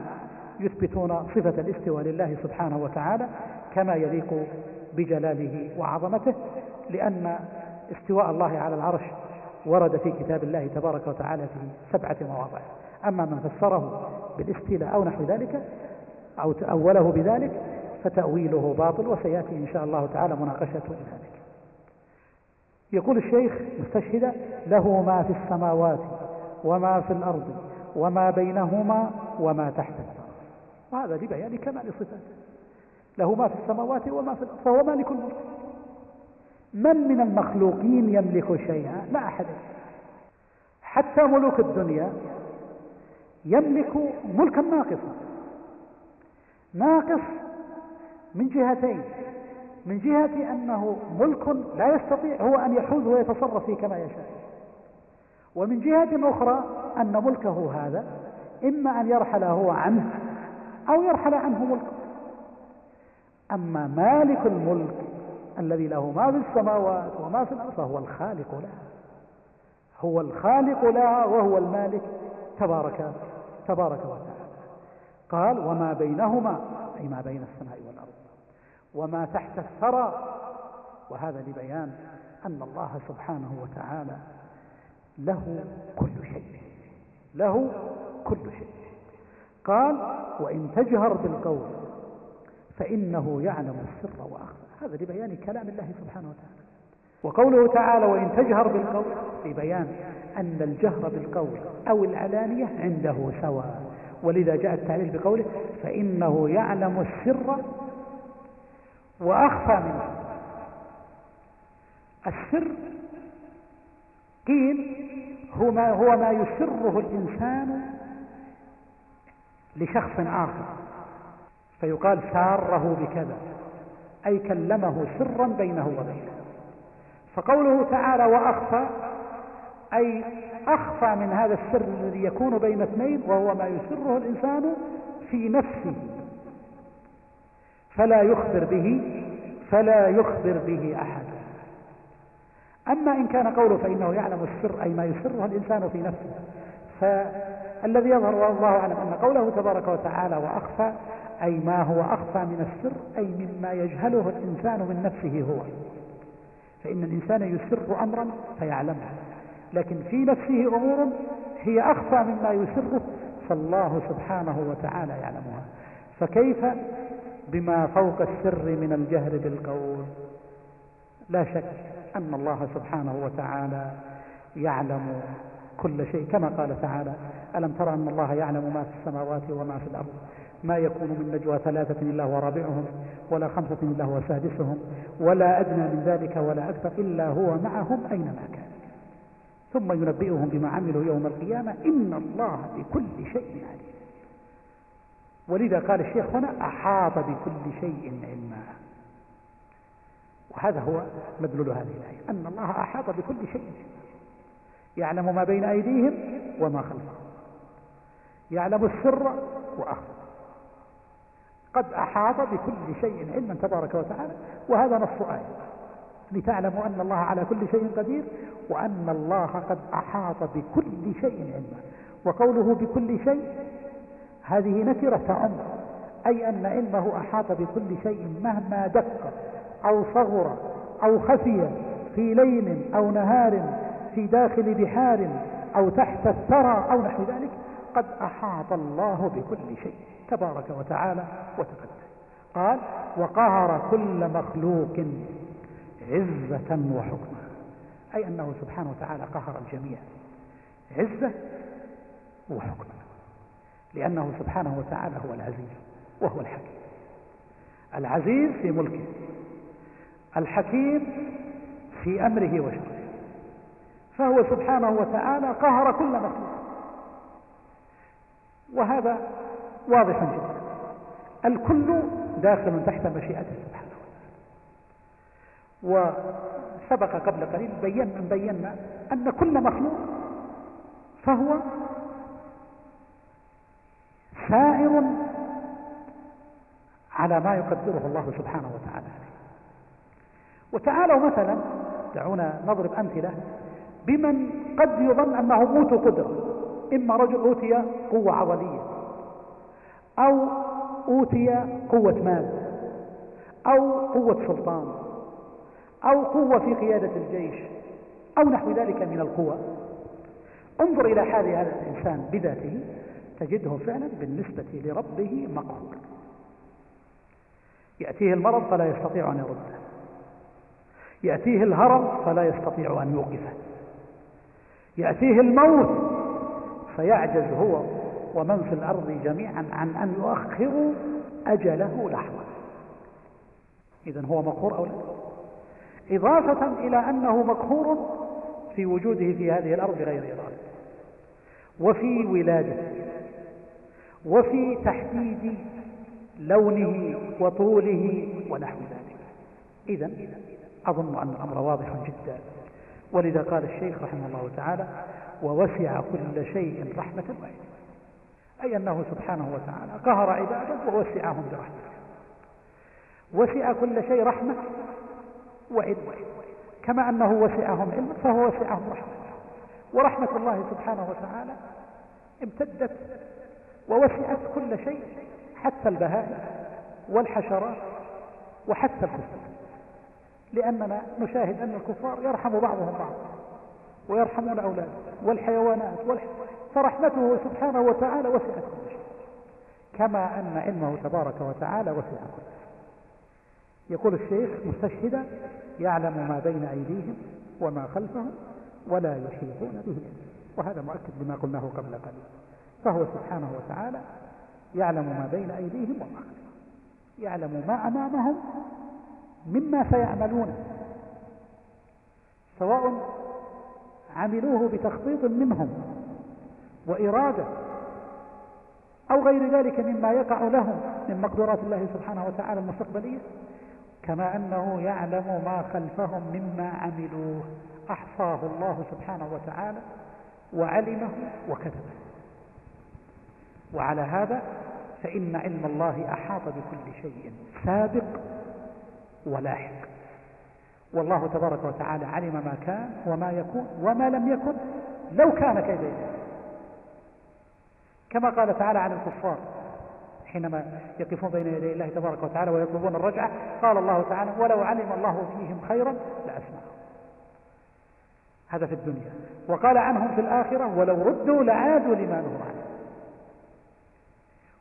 يثبتون صفة الاستواء لله سبحانه وتعالى كما يليق بجلاله وعظمته لأن استواء الله على العرش ورد في كتاب الله تبارك وتعالى في سبعة مواضع. أما من فسره بالاستيلاء أو نحو ذلك أو تأوله بذلك فتأويله باطل وسيأتي إن شاء الله تعالى مناقشة ذلك. يقول الشيخ مستشهدا له ما في السماوات وما في الأرض وما بينهما وما تحت الثرى وهذا لبيان كمال صفاته. له ما في السماوات وما في الأرض فهو مالك الملك. من من المخلوقين يملك شيئا؟ لا أحد. حتى ملوك الدنيا يملك ملكا ناقصا. ناقص من جهتين. من جهة أنه ملك لا يستطيع هو أن يحوز ويتصرف فيه كما يشاء. ومن جهة أخرى أن ملكه هذا إما أن يرحل هو عنه أو يرحل عنه ملكه. أما مالك الملك الذي له ما في السماوات وما في الأرض فهو الخالق لها هو الخالق لها وهو المالك. تبارك تبارك وتعالى. قال وما بينهما أي ما بين السماء والأرض. وما تحت الثرى. وهذا لبيان أن الله سبحانه وتعالى له كل شيء. له كل شيء. قال وإن تجهر بالقول فإنه يعلم السر وأخفى. هذا لبيان كلام الله سبحانه وتعالى. وقوله تعالى وإن تجهر بالقول في بيان أن الجهر بالقول أو العلانية عنده سواء. ولذا جاء التعليل بقوله فإنه يعلم السر وأخفى منه. السر قيل هو ما, هو ما يسره الإنسان لشخص آخر. فيقال ساره بكذا. أي كلمه سرا بينه وبينه. فقوله تعالى وأخفى أي أخفى من هذا السر الذي يكون بين اثنين وهو ما يسره الإنسان في نفسه. فلا يخبر به فلا يخبر به أحد. أما إن كان قوله فإنه يعلم السر أي ما يسره الإنسان في نفسه فالذي يظهر والله أعلم أن قوله تبارك وتعالى وأخفى أي ما هو أخفى من السر أي مما يجهله الإنسان من نفسه هو. فإن الإنسان يسر أمرا فيعلمه لكن في نفسه أمور هي أخفى مما يسره فالله سبحانه وتعالى يعلمها. فكيف؟ بما فوق السر من الجهر بالقول. لا شك أن الله سبحانه وتعالى يعلم كل شيء كما قال تعالى ألم ترى أن الله يعلم ما في السماوات وما في الأرض؟ ما يكون من نجوى ثلاثة إلا هو رابعهم ولا خمسة إلا هو سادسهم ولا أدنى من ذلك ولا أكثر إلا هو معهم أينما كان. ثم ينبئهم بما عملوا يوم القيامة إن الله بكل شيء عليم. ولذا قال الشيخ هنا أحاط بكل شيء علما. وهذا هو مدلول هذه الآية أن الله أحاط بكل شيء يعلم ما بين أيديهم وما خلفهم. يعلم السر وأخفى قد أحاط بكل شيء علما تبارك وتعالى وهذا نص آية. لتعلموا أن الله على كل شيء قدير وأن الله قد أحاط بكل شيء علما. وقوله بكل شيء هذه نكرة تعم أي أن علمه أحاط بكل شيء مهما دق أو صغر أو خفي في ليل أو نهار في داخل بحار أو تحت الثرى أو نحو ذلك. قد أحاط الله بكل شيء تبارك وتعالى وتقدس قال وقهر كل مخلوق عزة وحكمة أي أنه سبحانه وتعالى قهر الجميع عزة وحكمة لأنه سبحانه وتعالى هو العزيز وهو الحكيم. العزيز في ملكه الحكيم في أمره وشره فهو سبحانه وتعالى قهر كل مخلوق. وهذا واضح جدا. الكل داخل تحت مشيئته سبحانه وتعالى. وسبق قبل قليل بينا بينا أن كل مخلوق فهو سائر على ما يقدره الله سبحانه وتعالى. وتعالوا مثلا دعونا نضرب أمثلة بمن قد يظن أنه موت قدر. إما رجل أوتي قوة عضلية أو أوتي قوة مال أو قوة سلطان أو قوة في قيادة الجيش أو نحو ذلك من القوى انظر إلى حال هذا الإنسان بذاته تجده فعلا بالنسبة لربه مقهور. يأتيه المرض فلا يستطيع أن يرده. يأتيه الهرم فلا يستطيع أن يوقفه. يأتيه الموت فيعجز هو ومن في الأرض جميعا عن أن يؤخروا أجله لحظة. إذا هو مقهور أو لا؟ إضافة إلى أنه مقهور في وجوده في هذه الأرض غير إرادة وفي ولادته وفي تحديد لونه وطوله ونحو ذلك. إذا أظن أن الأمر واضح جدا. ولذا قال الشيخ رحمه الله تعالى ووسع كل شيء رحمة وعلم أي أنه سبحانه وتعالى قهر عباده ووسعهم برحمته. وسع كل شيء رحمة وعلم. كما أنه وسعهم علما فهو وسعهم رحمة. ورحمة الله سبحانه وتعالى امتدت ووسعت كل شيء حتى البهائم والحشرات وحتى الكفار لأننا نشاهد أن الكفار يرحم بعضهم بعضا. ويرحمون أولاده والحيوانات والح... فرحمته سبحانه وتعالى وسعت كل شيء. كما أن علمه تبارك وتعالى وسع كل شيء. يقول الشيخ مستشهدا يعلم ما بين أيديهم وما خلفهم ولا يحيطون به. وهذا مؤكد لما قلناه قبل قليل. فهو سبحانه وتعالى يعلم ما بين أيديهم وما خلفهم. يعلم ما أمامهم مما سيعملون. سواء عملوه بتخطيط منهم وإرادة أو غير ذلك مما يقع لهم من مقدورات الله سبحانه وتعالى المستقبلية كما أنه يعلم ما خلفهم مما عملوه. أحصاه الله سبحانه وتعالى وعلمه وكتبه. وعلى هذا فإن علم الله أحاط بكل شيء سابق ولاحق. والله تبارك وتعالى علم ما كان وما يكون وما لم يكن لو كان كيف يكون كما قال تعالى عن الكفار حينما يقفون بين يدي الله تبارك وتعالى ويطلبون الرجعة قال الله تعالى ولو علم الله فيهم خيرا لأسمعهم هذا في الدنيا. وقال عنهم في الآخرة ولو ردوا لعادوا لما نهوا عنه.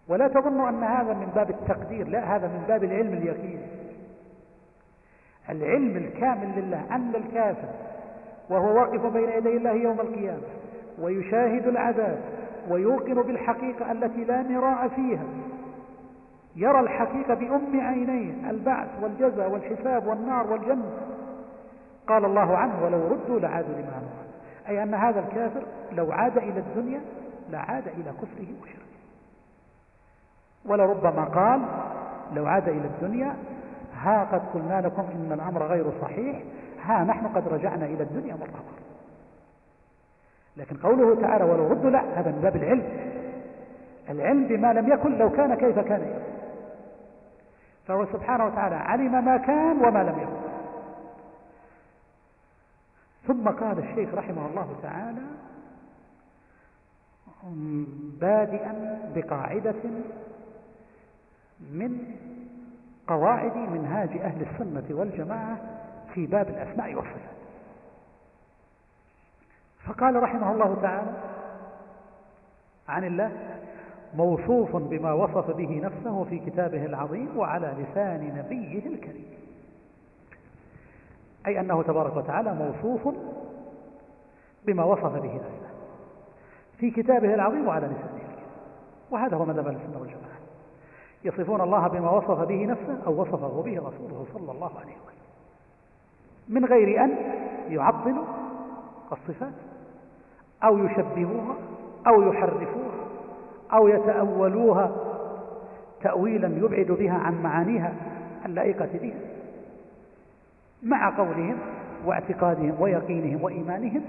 ولا تظنوا أن هذا من باب التقدير لا هذا من باب العلم اليقين. العلم الكامل لله أن الكافر وهو واقف بين يدي الله يوم القيامة ويشاهد العذاب ويوقن بالحقيقة التي لا مراء فيها. يرى الحقيقة بأم عينيه البعث والجزاء والحساب والنار والجنة. قال الله عنه ولو ردوا لعادوا لما نهوا أي أن هذا الكافر لو عاد إلى الدنيا لعاد إلى كفره وشركه. ولربما قال لو عاد إلى الدنيا ها قد قلنا لكم إن الأمر غير صحيح ها نحن قد رجعنا إلى الدنيا مرة أخرى لكن قوله تعالى ولو ردوا لا هذا من باب العلم. العلم بما لم يكن لو كان كيف كان يكون فهو سبحانه وتعالى علم ما كان وما لم يكن. ثم قال الشيخ رحمه الله تعالى بادئا بقاعدة من قواعد منهاج أهل السنة والجماعة في باب الأسماء والصفات. فقال رحمه الله تعالى عن الله موصوف بما وصف به نفسه في كتابه العظيم وعلى لسان نبيه الكريم. أي أنه تبارك وتعالى موصوف بما وصف به نفسه في كتابه العظيم وعلى لسانه الكريم. وهذا هو مذهب السنة والجماعة. يصفون الله بما وصف به نفسه أو وصفه به رسوله صلى الله عليه وسلم. من غير أن يعطلوا الصفات أو يشبهوها أو يحرفوها أو يتأولوها تأويلا يبعد بها عن معانيها اللائقة بها. مع قولهم واعتقادهم ويقينهم وإيمانهم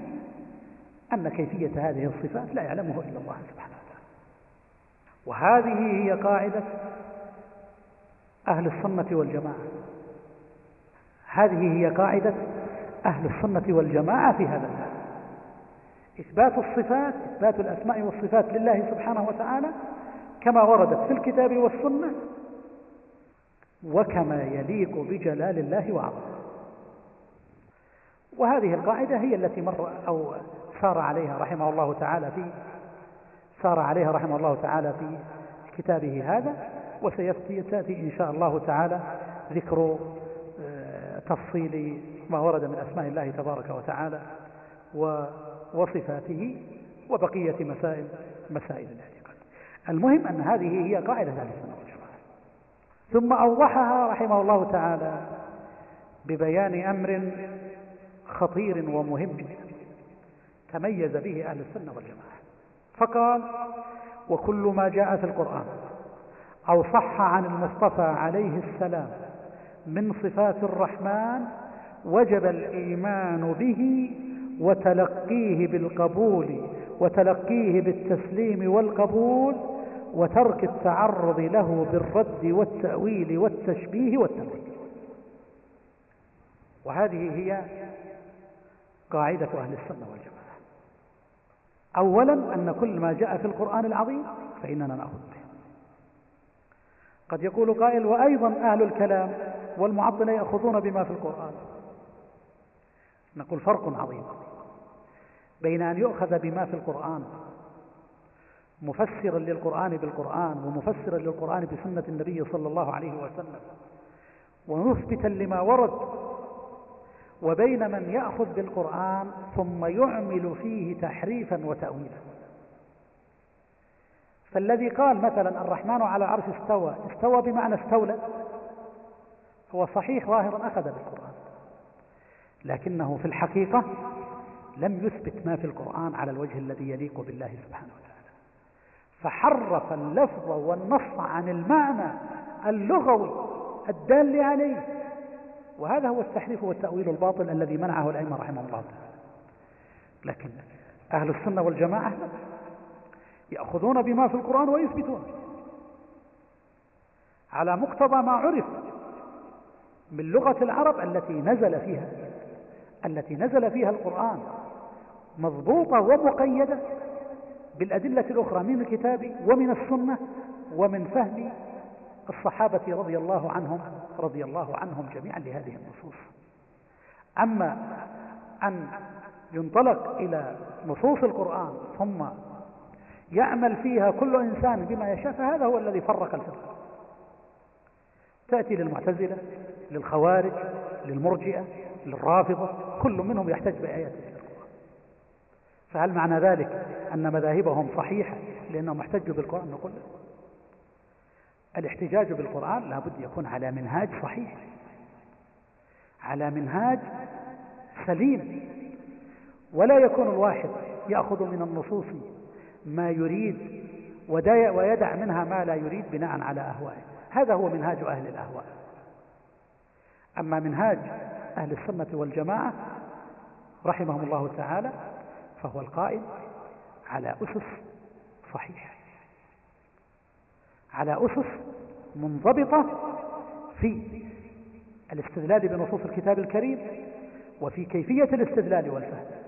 أن كيفية هذه الصفات لا يعلمه إلا الله سبحانه وتعالى. وهذه هي قاعدة أهل السنة والجماعة. هذه هي قاعدة أهل السنة والجماعة في هذا الباب. إثبات الصفات إثبات الأسماء والصفات لله سبحانه وتعالى كما وردت في الكتاب والسنة وكما يليق بجلال الله وعظمه. وهذه القاعدة هي التي مر أو سار عليها رحمه الله تعالى في سار عليها رحمه الله تعالى في كتابه هذا. وسيأتي إن شاء الله تعالى ذكر آه، تفصيل ما ورد من أسماء الله تبارك وتعالى وصفاته وبقية مسائل مسائل الاعتقاد المهم أن هذه هي قاعدة أهل السنة والجماعة. ثم أوضحها رحمه الله تعالى ببيان أمر خطير ومهم تميز به أهل السنة والجماعة. فقال وكل ما جاء في القرآن أو صح عن المصطفى عليه السلام من صفات الرحمن وجب الإيمان به وتلقيه بالقبول وتلقيه بالتسليم والقبول وترك التعرض له بالرد والتأويل والتشبيه والتمثيل وهذه هي قاعدة أهل السنة والجماعة. أولا أن كل ما جاء في القرآن العظيم فإننا نأخذ به. قد يقول قائل وأيضا أهل الكلام والمعطلة يأخذون بما في القرآن. نقول فرق عظيم بين أن يؤخذ بما في القرآن مفسرا للقرآن بالقرآن ومفسرا للقرآن بسنة النبي صلى الله عليه وسلم ومثبتا لما ورد وبين من يأخذ بالقرآن ثم يعمل فيه تحريفا وتأويلا. فالذي قال مثلا الرحمن على عرش استوى استوى بمعنى استولى. هو صحيح ظاهرا أخذ بالقرآن لكنه في الحقيقة لم يثبت ما في القرآن على الوجه الذي يليق بالله سبحانه وتعالى. فحرف اللفظ والنص عن المعنى اللغوي الدال عليه. وهذا هو التحريف والتأويل الباطل الذي منعه الأئمة رحمه الله تعالى. لكن أهل السنة والجماعة يأخذون بما في القرآن ويثبتون. على مقتضى ما عرف من لغة العرب التي نزل فيها التي نزل فيها القرآن مضبوطة ومقيدة بالأدلة الأخرى من الكتاب ومن السنة ومن فهم الصحابة رضي الله عنهم رضي الله عنهم جميعا لهذه النصوص. أما أن ينطلق إلى نصوص القرآن ثم يعمل فيها كل إنسان بما يشاء فهذا هو الذي فرق الفرق. تأتي للمعتزلة للخوارج للمرجئة للرافضة كل منهم يحتج بآيات القرآن فهل معنى ذلك أن مذاهبهم صحيحة لأنهم احتجوا بالقرآن؟ نقول الاحتجاج بالقرآن لابد يكون على منهاج صحيح على منهاج سليم. ولا يكون الواحد يأخذ من النصوص ما يريد ويدع منها ما لا يريد بناء على أهوائه. هذا هو منهاج أهل الأهواء. أما منهاج أهل السنة والجماعة رحمهم الله تعالى فهو القائم على أسس صحيحة. على أسس منضبطة في الاستدلال بنصوص الكتاب الكريم وفي كيفية الاستدلال والفهم.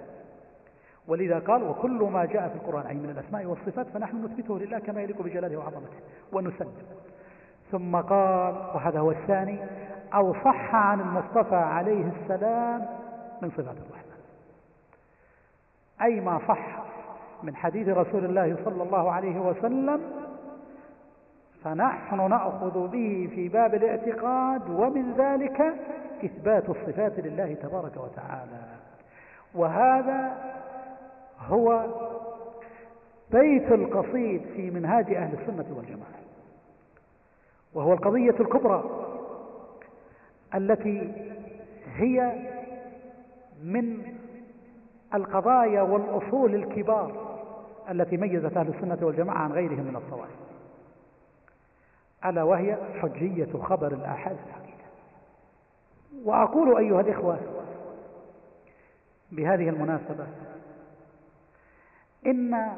ولذا قال وكل ما جاء في القرآن أي من الأسماء والصفات فنحن نثبته لله كما يليق بجلاله وعظمته ونسلم. ثم قال وهذا هو الثاني أو صح عن المصطفى عليه السلام من صفات الرحمن. أي ما صح من حديث رسول الله صلى الله عليه وسلم فنحن نأخذ به في باب الاعتقاد ومن ذلك إثبات الصفات لله تبارك وتعالى. وهذا هو بيت القصيد في منهاج أهل السنة والجماعة وهو القضية الكبرى التي هي من القضايا والأصول الكبار التي ميزت أهل السنة والجماعة عن غيرهم من الطوائف. ألا وهي حجية خبر الآحاد الحقيقة. وأقول أيها الإخوة بهذه المناسبة إن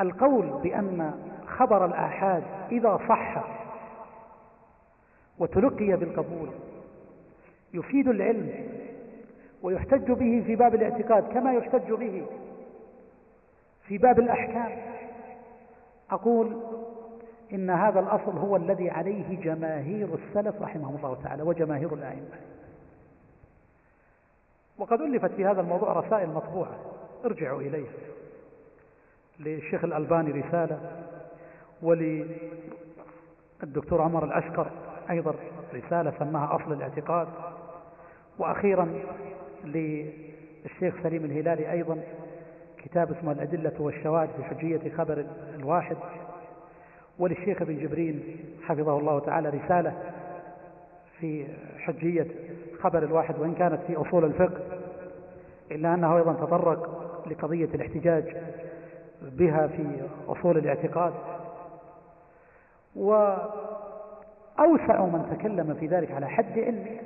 القول بأن خبر الآحاد إذا صح وتلقي بالقبول يفيد العلم ويحتج به في باب الاعتقاد كما يحتج به في باب الأحكام. أقول إن هذا الأصل هو الذي عليه جماهير السلف رحمهم الله تعالى وجماهير الأئمة. وقد ألفت في هذا الموضوع رسائل مطبوعة. ارجعوا إليه. للشيخ الألباني رسالة وللدكتور عمر الأشقر أيضا رسالة سماها أصل الاعتقاد. وأخيرا للشيخ سليم الهلالي أيضا كتاب اسمه الأدلة والشواهد في حجية خبر الواحد. وللشيخ ابن جبرين حفظه الله تعالى رسالة في حجية خبر الواحد وإن كانت في أصول الفقه إلا أنه أيضا تطرق لقضية الاحتجاج بها في أصول الاعتقاد. وأوسع من تكلم في ذلك على حد علمه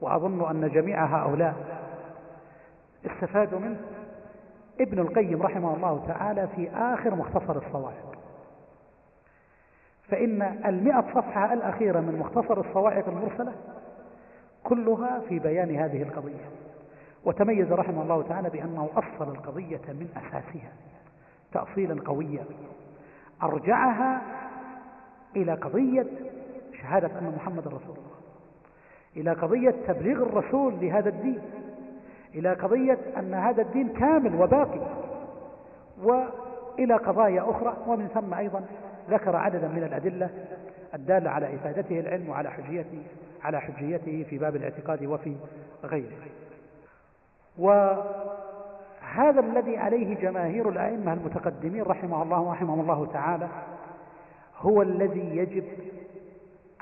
وأظن أن جميع هؤلاء استفادوا منه. ابن القيم رحمه الله تعالى في آخر مختصر الصواعق. فإن المئة صفحة الأخيرة من مختصر الصواعق المرسلة كلها في بيان هذه القضية. وتميز رحمه الله تعالى بأنه أصل القضية من أساسها تأصيلا قويا أرجعها إلى قضية شهادة أن محمد رسول الله إلى قضية تبليغ الرسول لهذا الدين إلى قضية أن هذا الدين كامل وباقي وإلى قضايا أخرى ومن ثم أيضا ذكر عددا من الأدلة الدالة على إفادته العلم وعلى حجيته على حجيته في باب الاعتقاد وفي غيره. وهذا الذي عليه جماهير الأئمة المتقدمين رحمه الله ورحمه الله تعالى هو الذي يجب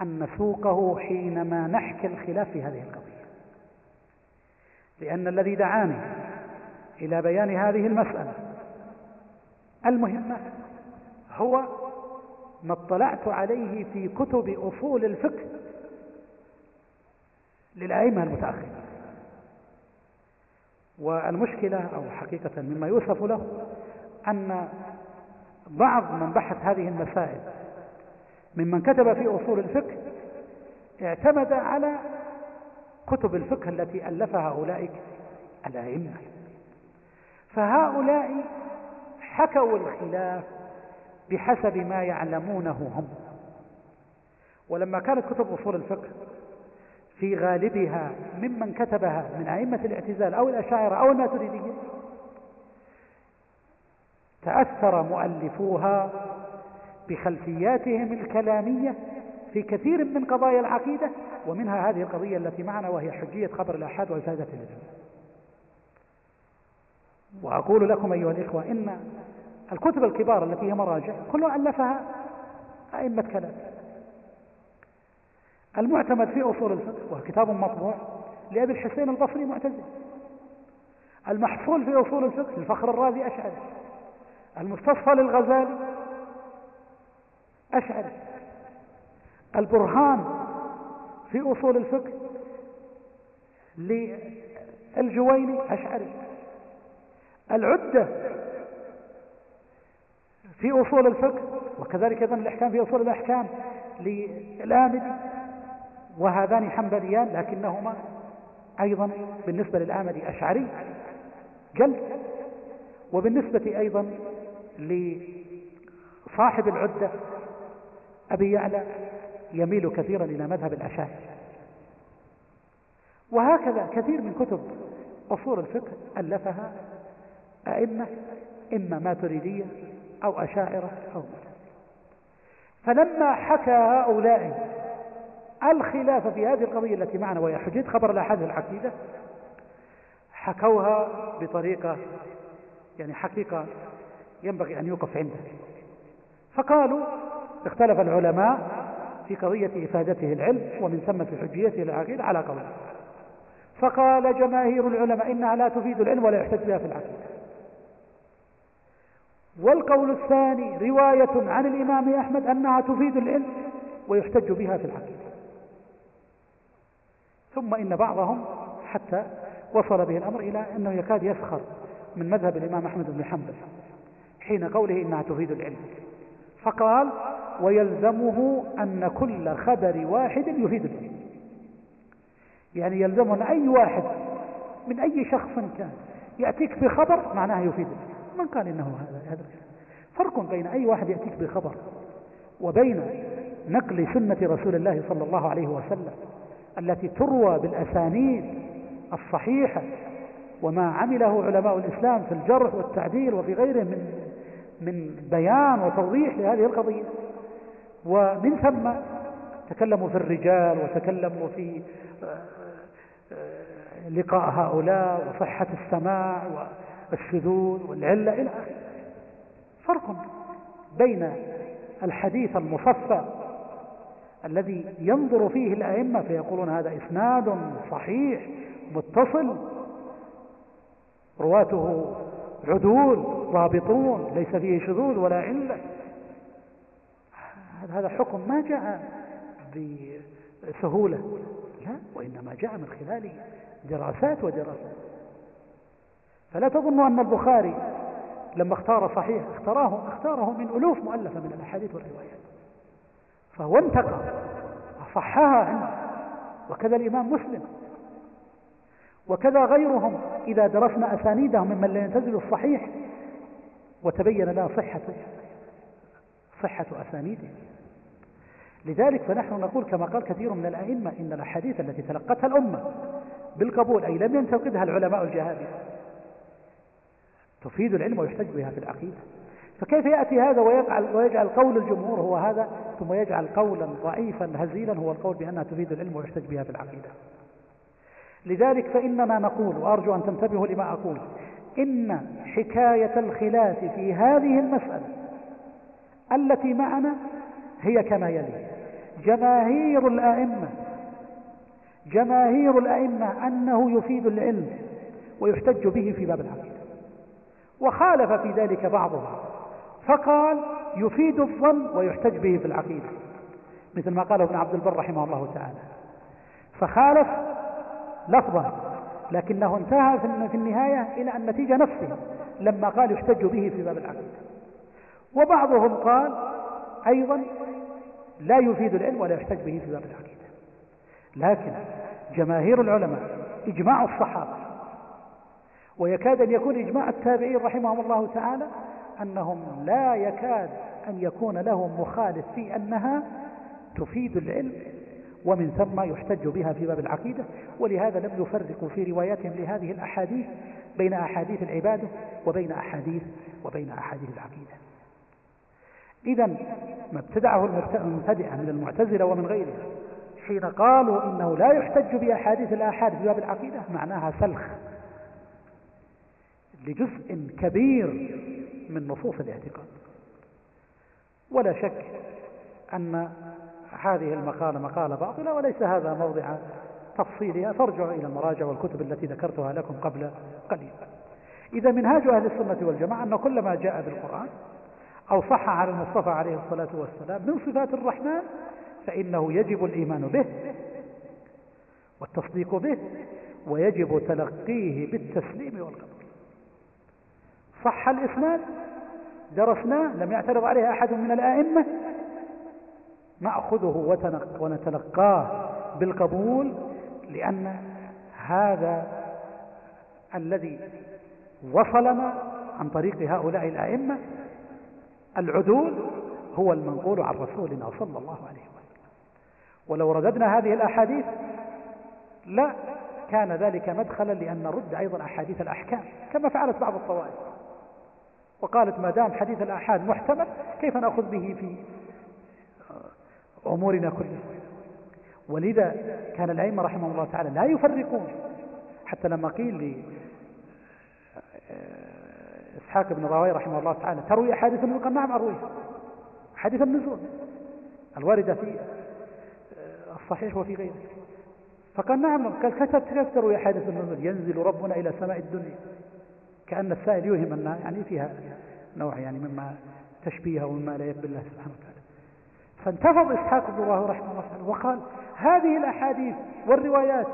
أن نسوقه حينما نحكي الخلاف في هذه القضية. لأن الذي دعاني إلى بيان هذه المسألة المهمة هو ما اطلعت عليه في كتب أصول الفقه للأئمة المتأخرين. والمشكلة أو حقيقة مما يوصف له أن بعض من بحث هذه المسائل ممن كتب في أصول الفقه اعتمد على كتب الفقه التي ألفها أولئك الأئمة. فهؤلاء حكوا الخلاف بحسب ما يعلمونه هم. ولما كانت كتب أصول الفقه في غالبها ممن كتبها من أئمة الاعتزال أو الأشاعرة أو الماتريدية. تأثر مؤلفوها بخلفياتهم الكلامية في كثير من قضايا العقيدة ومنها هذه القضية التي معنا وهي حجية خبر الآحاد وإفادة العلم وأقول لكم أيها الإخوة إن الكتب الكبار التي هي مراجع كلها ألفها أئمة كلام. المعتمد في أصول الفقه وهو كتاب مطبوع لأبي الحسين البصري معتزل. المحصول في أصول الفقه الفخر الرازي أشعري. المستصفى للغزالي أشعري. البرهان في أصول الفقه للجويني أشعري. العدة في أصول الفقه وكذلك أيضا الإحكام في أصول الأحكام للآمدي. وهذان حنبليان لكنهما أيضا بالنسبة للآمدي أشعري جلد وبالنسبة أيضا لصاحب العدة أبي يعلى يميل كثيرا إلى مذهب الأشاعرة وهكذا كثير من كتب أصول الفقه ألفها أئمة إما ماتريدية أو أشاعرة أو مجد. فلما حكى هؤلاء الخلاف في هذه القضية التي معنا وهي حجية خبر الأحد العقيدة حكوها بطريقة يعني حقيقة ينبغي أن يوقف عندها فقالوا اختلف العلماء في قضية إفادته العلم ومن ثم في حجيته العقيدة على قول فقال جماهير العلماء إنها لا تفيد العلم ولا يحتج بها في العقيدة. والقول الثاني رواية عن الإمام أحمد أنها تفيد العلم ويحتج بها في العقيدة. ثم إن بعضهم حتى وصل به الأمر إلى أنه يكاد يسخر من مذهب الإمام أحمد بن حنبل حين قوله إنها تفيد العلم. فقال ويلزمه أن كل خبر واحد يفيد العلم. يعني يلزمه أن أي واحد من أي شخص كان يأتيك بخبر معناها يفيد العلم. من قال إنه هذا؟ هذا فرق بين أي واحد يأتيك بخبر وبين نقل سنة رسول الله صلى الله عليه وسلم. التي تروى بالأسانيد الصحيحة وما عمله علماء الإسلام في الجرح والتعديل وفي غيره من من بيان وتوضيح لهذه القضية. ومن ثم تكلموا في الرجال وتكلموا في آه، آه، لقاء هؤلاء وصحة السماع الشذوذ والعلة إلى آخره. فرق بين الحديث المصفى الذي ينظر فيه الأئمة فيقولون هذا إسناد صحيح متصل. رواته عدول ضابطون ليس فيه شذوذ ولا علة. هذا حكم ما جاء بسهولة. لا وإنما جاء من خلال دراسات ودراسات. فلا تظنوا أن البخاري لما اختار صحيح اختاره اختاره من ألوف مؤلفة من الأحاديث والروايات. فهو انتقى. وصحها عنه. وكذا الإمام مسلم. وكذا غيرهم إذا درسنا أسانيدهم ممن لا ينتزل الصحيح وتبين لنا صحة صحة أسانيده. لذلك فنحن نقول كما قال كثير من الأئمة إن الأحاديث التي تلقتها الأمة بالقبول أي لم ينتقدها العلماء الجهابذة تفيد العلم ويحتج بها في العقيدة. فكيف يأتي هذا ويجعل, ويجعل قول الجمهور هو هذا ثم يجعل قولا ضعيفا هزيلا هو القول بأنها تفيد العلم ويحتج بها في العقيدة. لذلك فإننا نقول وأرجو أن تنتبهوا لما أقول إن حكاية الخلاف في هذه المسألة التي معنا هي كما يلي. جماهير الأئمة جماهير الأئمة أنه يفيد العلم ويحتج به في باب العقيدة. وخالف في ذلك بعضهم فقال يفيد الظن ويحتج به في العقيدة مثل ما قاله ابن عبد البر رحمه الله تعالى. فخالف لفظا لكنه انتهى في النهاية إلى النتيجة نفسها لما قال يحتج به في باب العقيدة. وبعضهم قال أيضا لا يفيد العلم ولا يحتج به في باب العقيدة. لكن جماهير العلماء إجماع الصحابة ويكاد أن يكون إجماع التابعين رحمهم الله تعالى أنهم لا يكاد أن يكون لهم مخالف في أنها تفيد العلم ومن ثم يحتج بها في باب العقيدة. ولهذا لم يفرقوا في رواياتهم لهذه الأحاديث بين أحاديث العبادة وبين أحاديث وبين أحاديث العقيدة. إذا ما ابتدعه المبتدعة من المعتزلة ومن غيرهم حين قالوا إنه لا يحتج بأحاديث الآحاد في باب العقيدة معناها سلخ لجزء كبير من نصوص الاعتقاد. ولا شك أن هذه المقالة مقالة باطلة وليس هذا موضع تفصيلها فارجعوا إلى المراجع والكتب التي ذكرتها لكم قبل قليل. إذا منهاج أهل السنة والجماعة أن كل ما جاء بالقرآن أو صح على المصطفى عليه الصلاة والسلام من صفات الرحمن فإنه يجب الإيمان به والتصديق به ويجب تلقيه بالتسليم والقبول. صح الإسناد؟ درسناه لم يعترض عليه أحد من الآئمة. نأخذه ونتلقاه بالقبول لأن هذا الذي وصلنا عن طريق هؤلاء الأئمة العدول هو المنقول عن رسولنا صلى الله عليه وسلم. ولو رددنا هذه الأحاديث لا كان ذلك مدخلا لأن نرد أيضا أحاديث الأحكام كما فعلت بعض الطوائف. وقالت ما دام حديث الآحاد محتمل كيف نأخذ به في أمورنا كلها؟ ولذا كان الأئمة رحمه الله تعالى لا يفرقون. حتى لما قيل إسحاق بن راوي رحمه الله تعالى تروي أحاديث النزول قال نعم أرويها حديث النزول. الواردة في الصحيح وفي غيره. فقال نعم قال كتبت تروي أحاديث النزول؟ ينزل ربنا إلى سماء الدنيا. كأن السائل يوهم أن يعني فيها نوع يعني مما تشبيه ومما لا يقبل الله سبحانه وتعالى. فانتفض إسحاق بن الله رحمه الله تعالى وقال هذه الأحاديث والروايات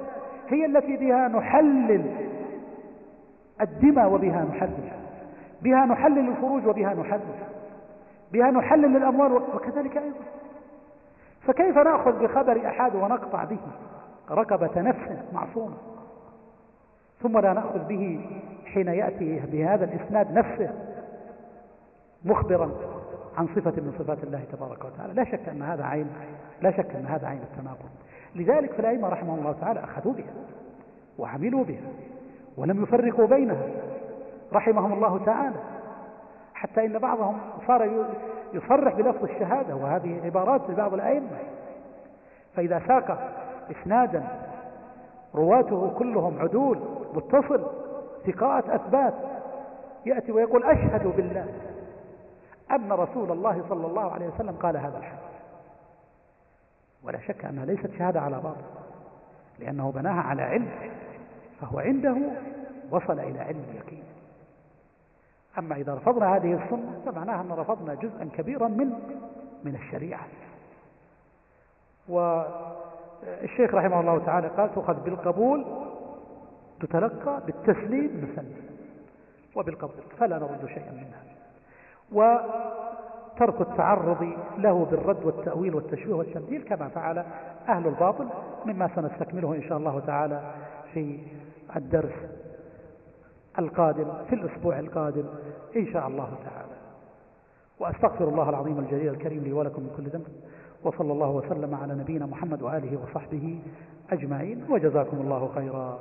هي التي بها نحلل الدماء وبها نحلل بها نحلل الفروج وبها نحلل بها نحلل الأموال وكذلك أيضا. فكيف نأخذ بخبر أحد ونقطع به رقبة نفس معصومة ثم لا نأخذ به حين يأتي بهذا الإسناد نفسه مخبرا عن صفة من صفات الله تبارك وتعالى. لا شك أن هذا عين لا شك أن هذا عين التناقض. لذلك فالأئمة رحمهم الله تعالى أخذوا بها وعملوا بها ولم يفرقوا بينها رحمهم الله تعالى. حتى إن بعضهم صار يصرح بلفظ الشهادة وهذه عبارات لبعض الأئمة. فإذا ساق إسنادا رواته كلهم عدول متصل ثقات أثبات يأتي ويقول أشهد بالله أن رسول الله صلى الله عليه وسلم قال هذا الحديث. ولا شك أنها ليست شهادة على باطل لأنه بناها على علم فهو عنده وصل إلى علم اليقين. أما إذا رفضنا هذه السنة فمعناها أن رفضنا جزءا كبيرا من من الشريعة. والشيخ رحمه الله تعالى قال تؤخذ بالقبول تتلقى بالتسليم نسلم وبالقبول فلا نرد شيئا منها. وترك التعرض له بالرد والتأويل والتشويه والتمثيل كما فعل أهل الباطل مما سنستكمله إن شاء الله تعالى في الدرس القادم في الأسبوع القادم إن شاء الله تعالى. وأستغفر الله العظيم الجليل الكريم لي ولكم من كل ذنب وصلى الله وسلم على نبينا محمد وآله وصحبه أجمعين وجزاكم الله خيرا.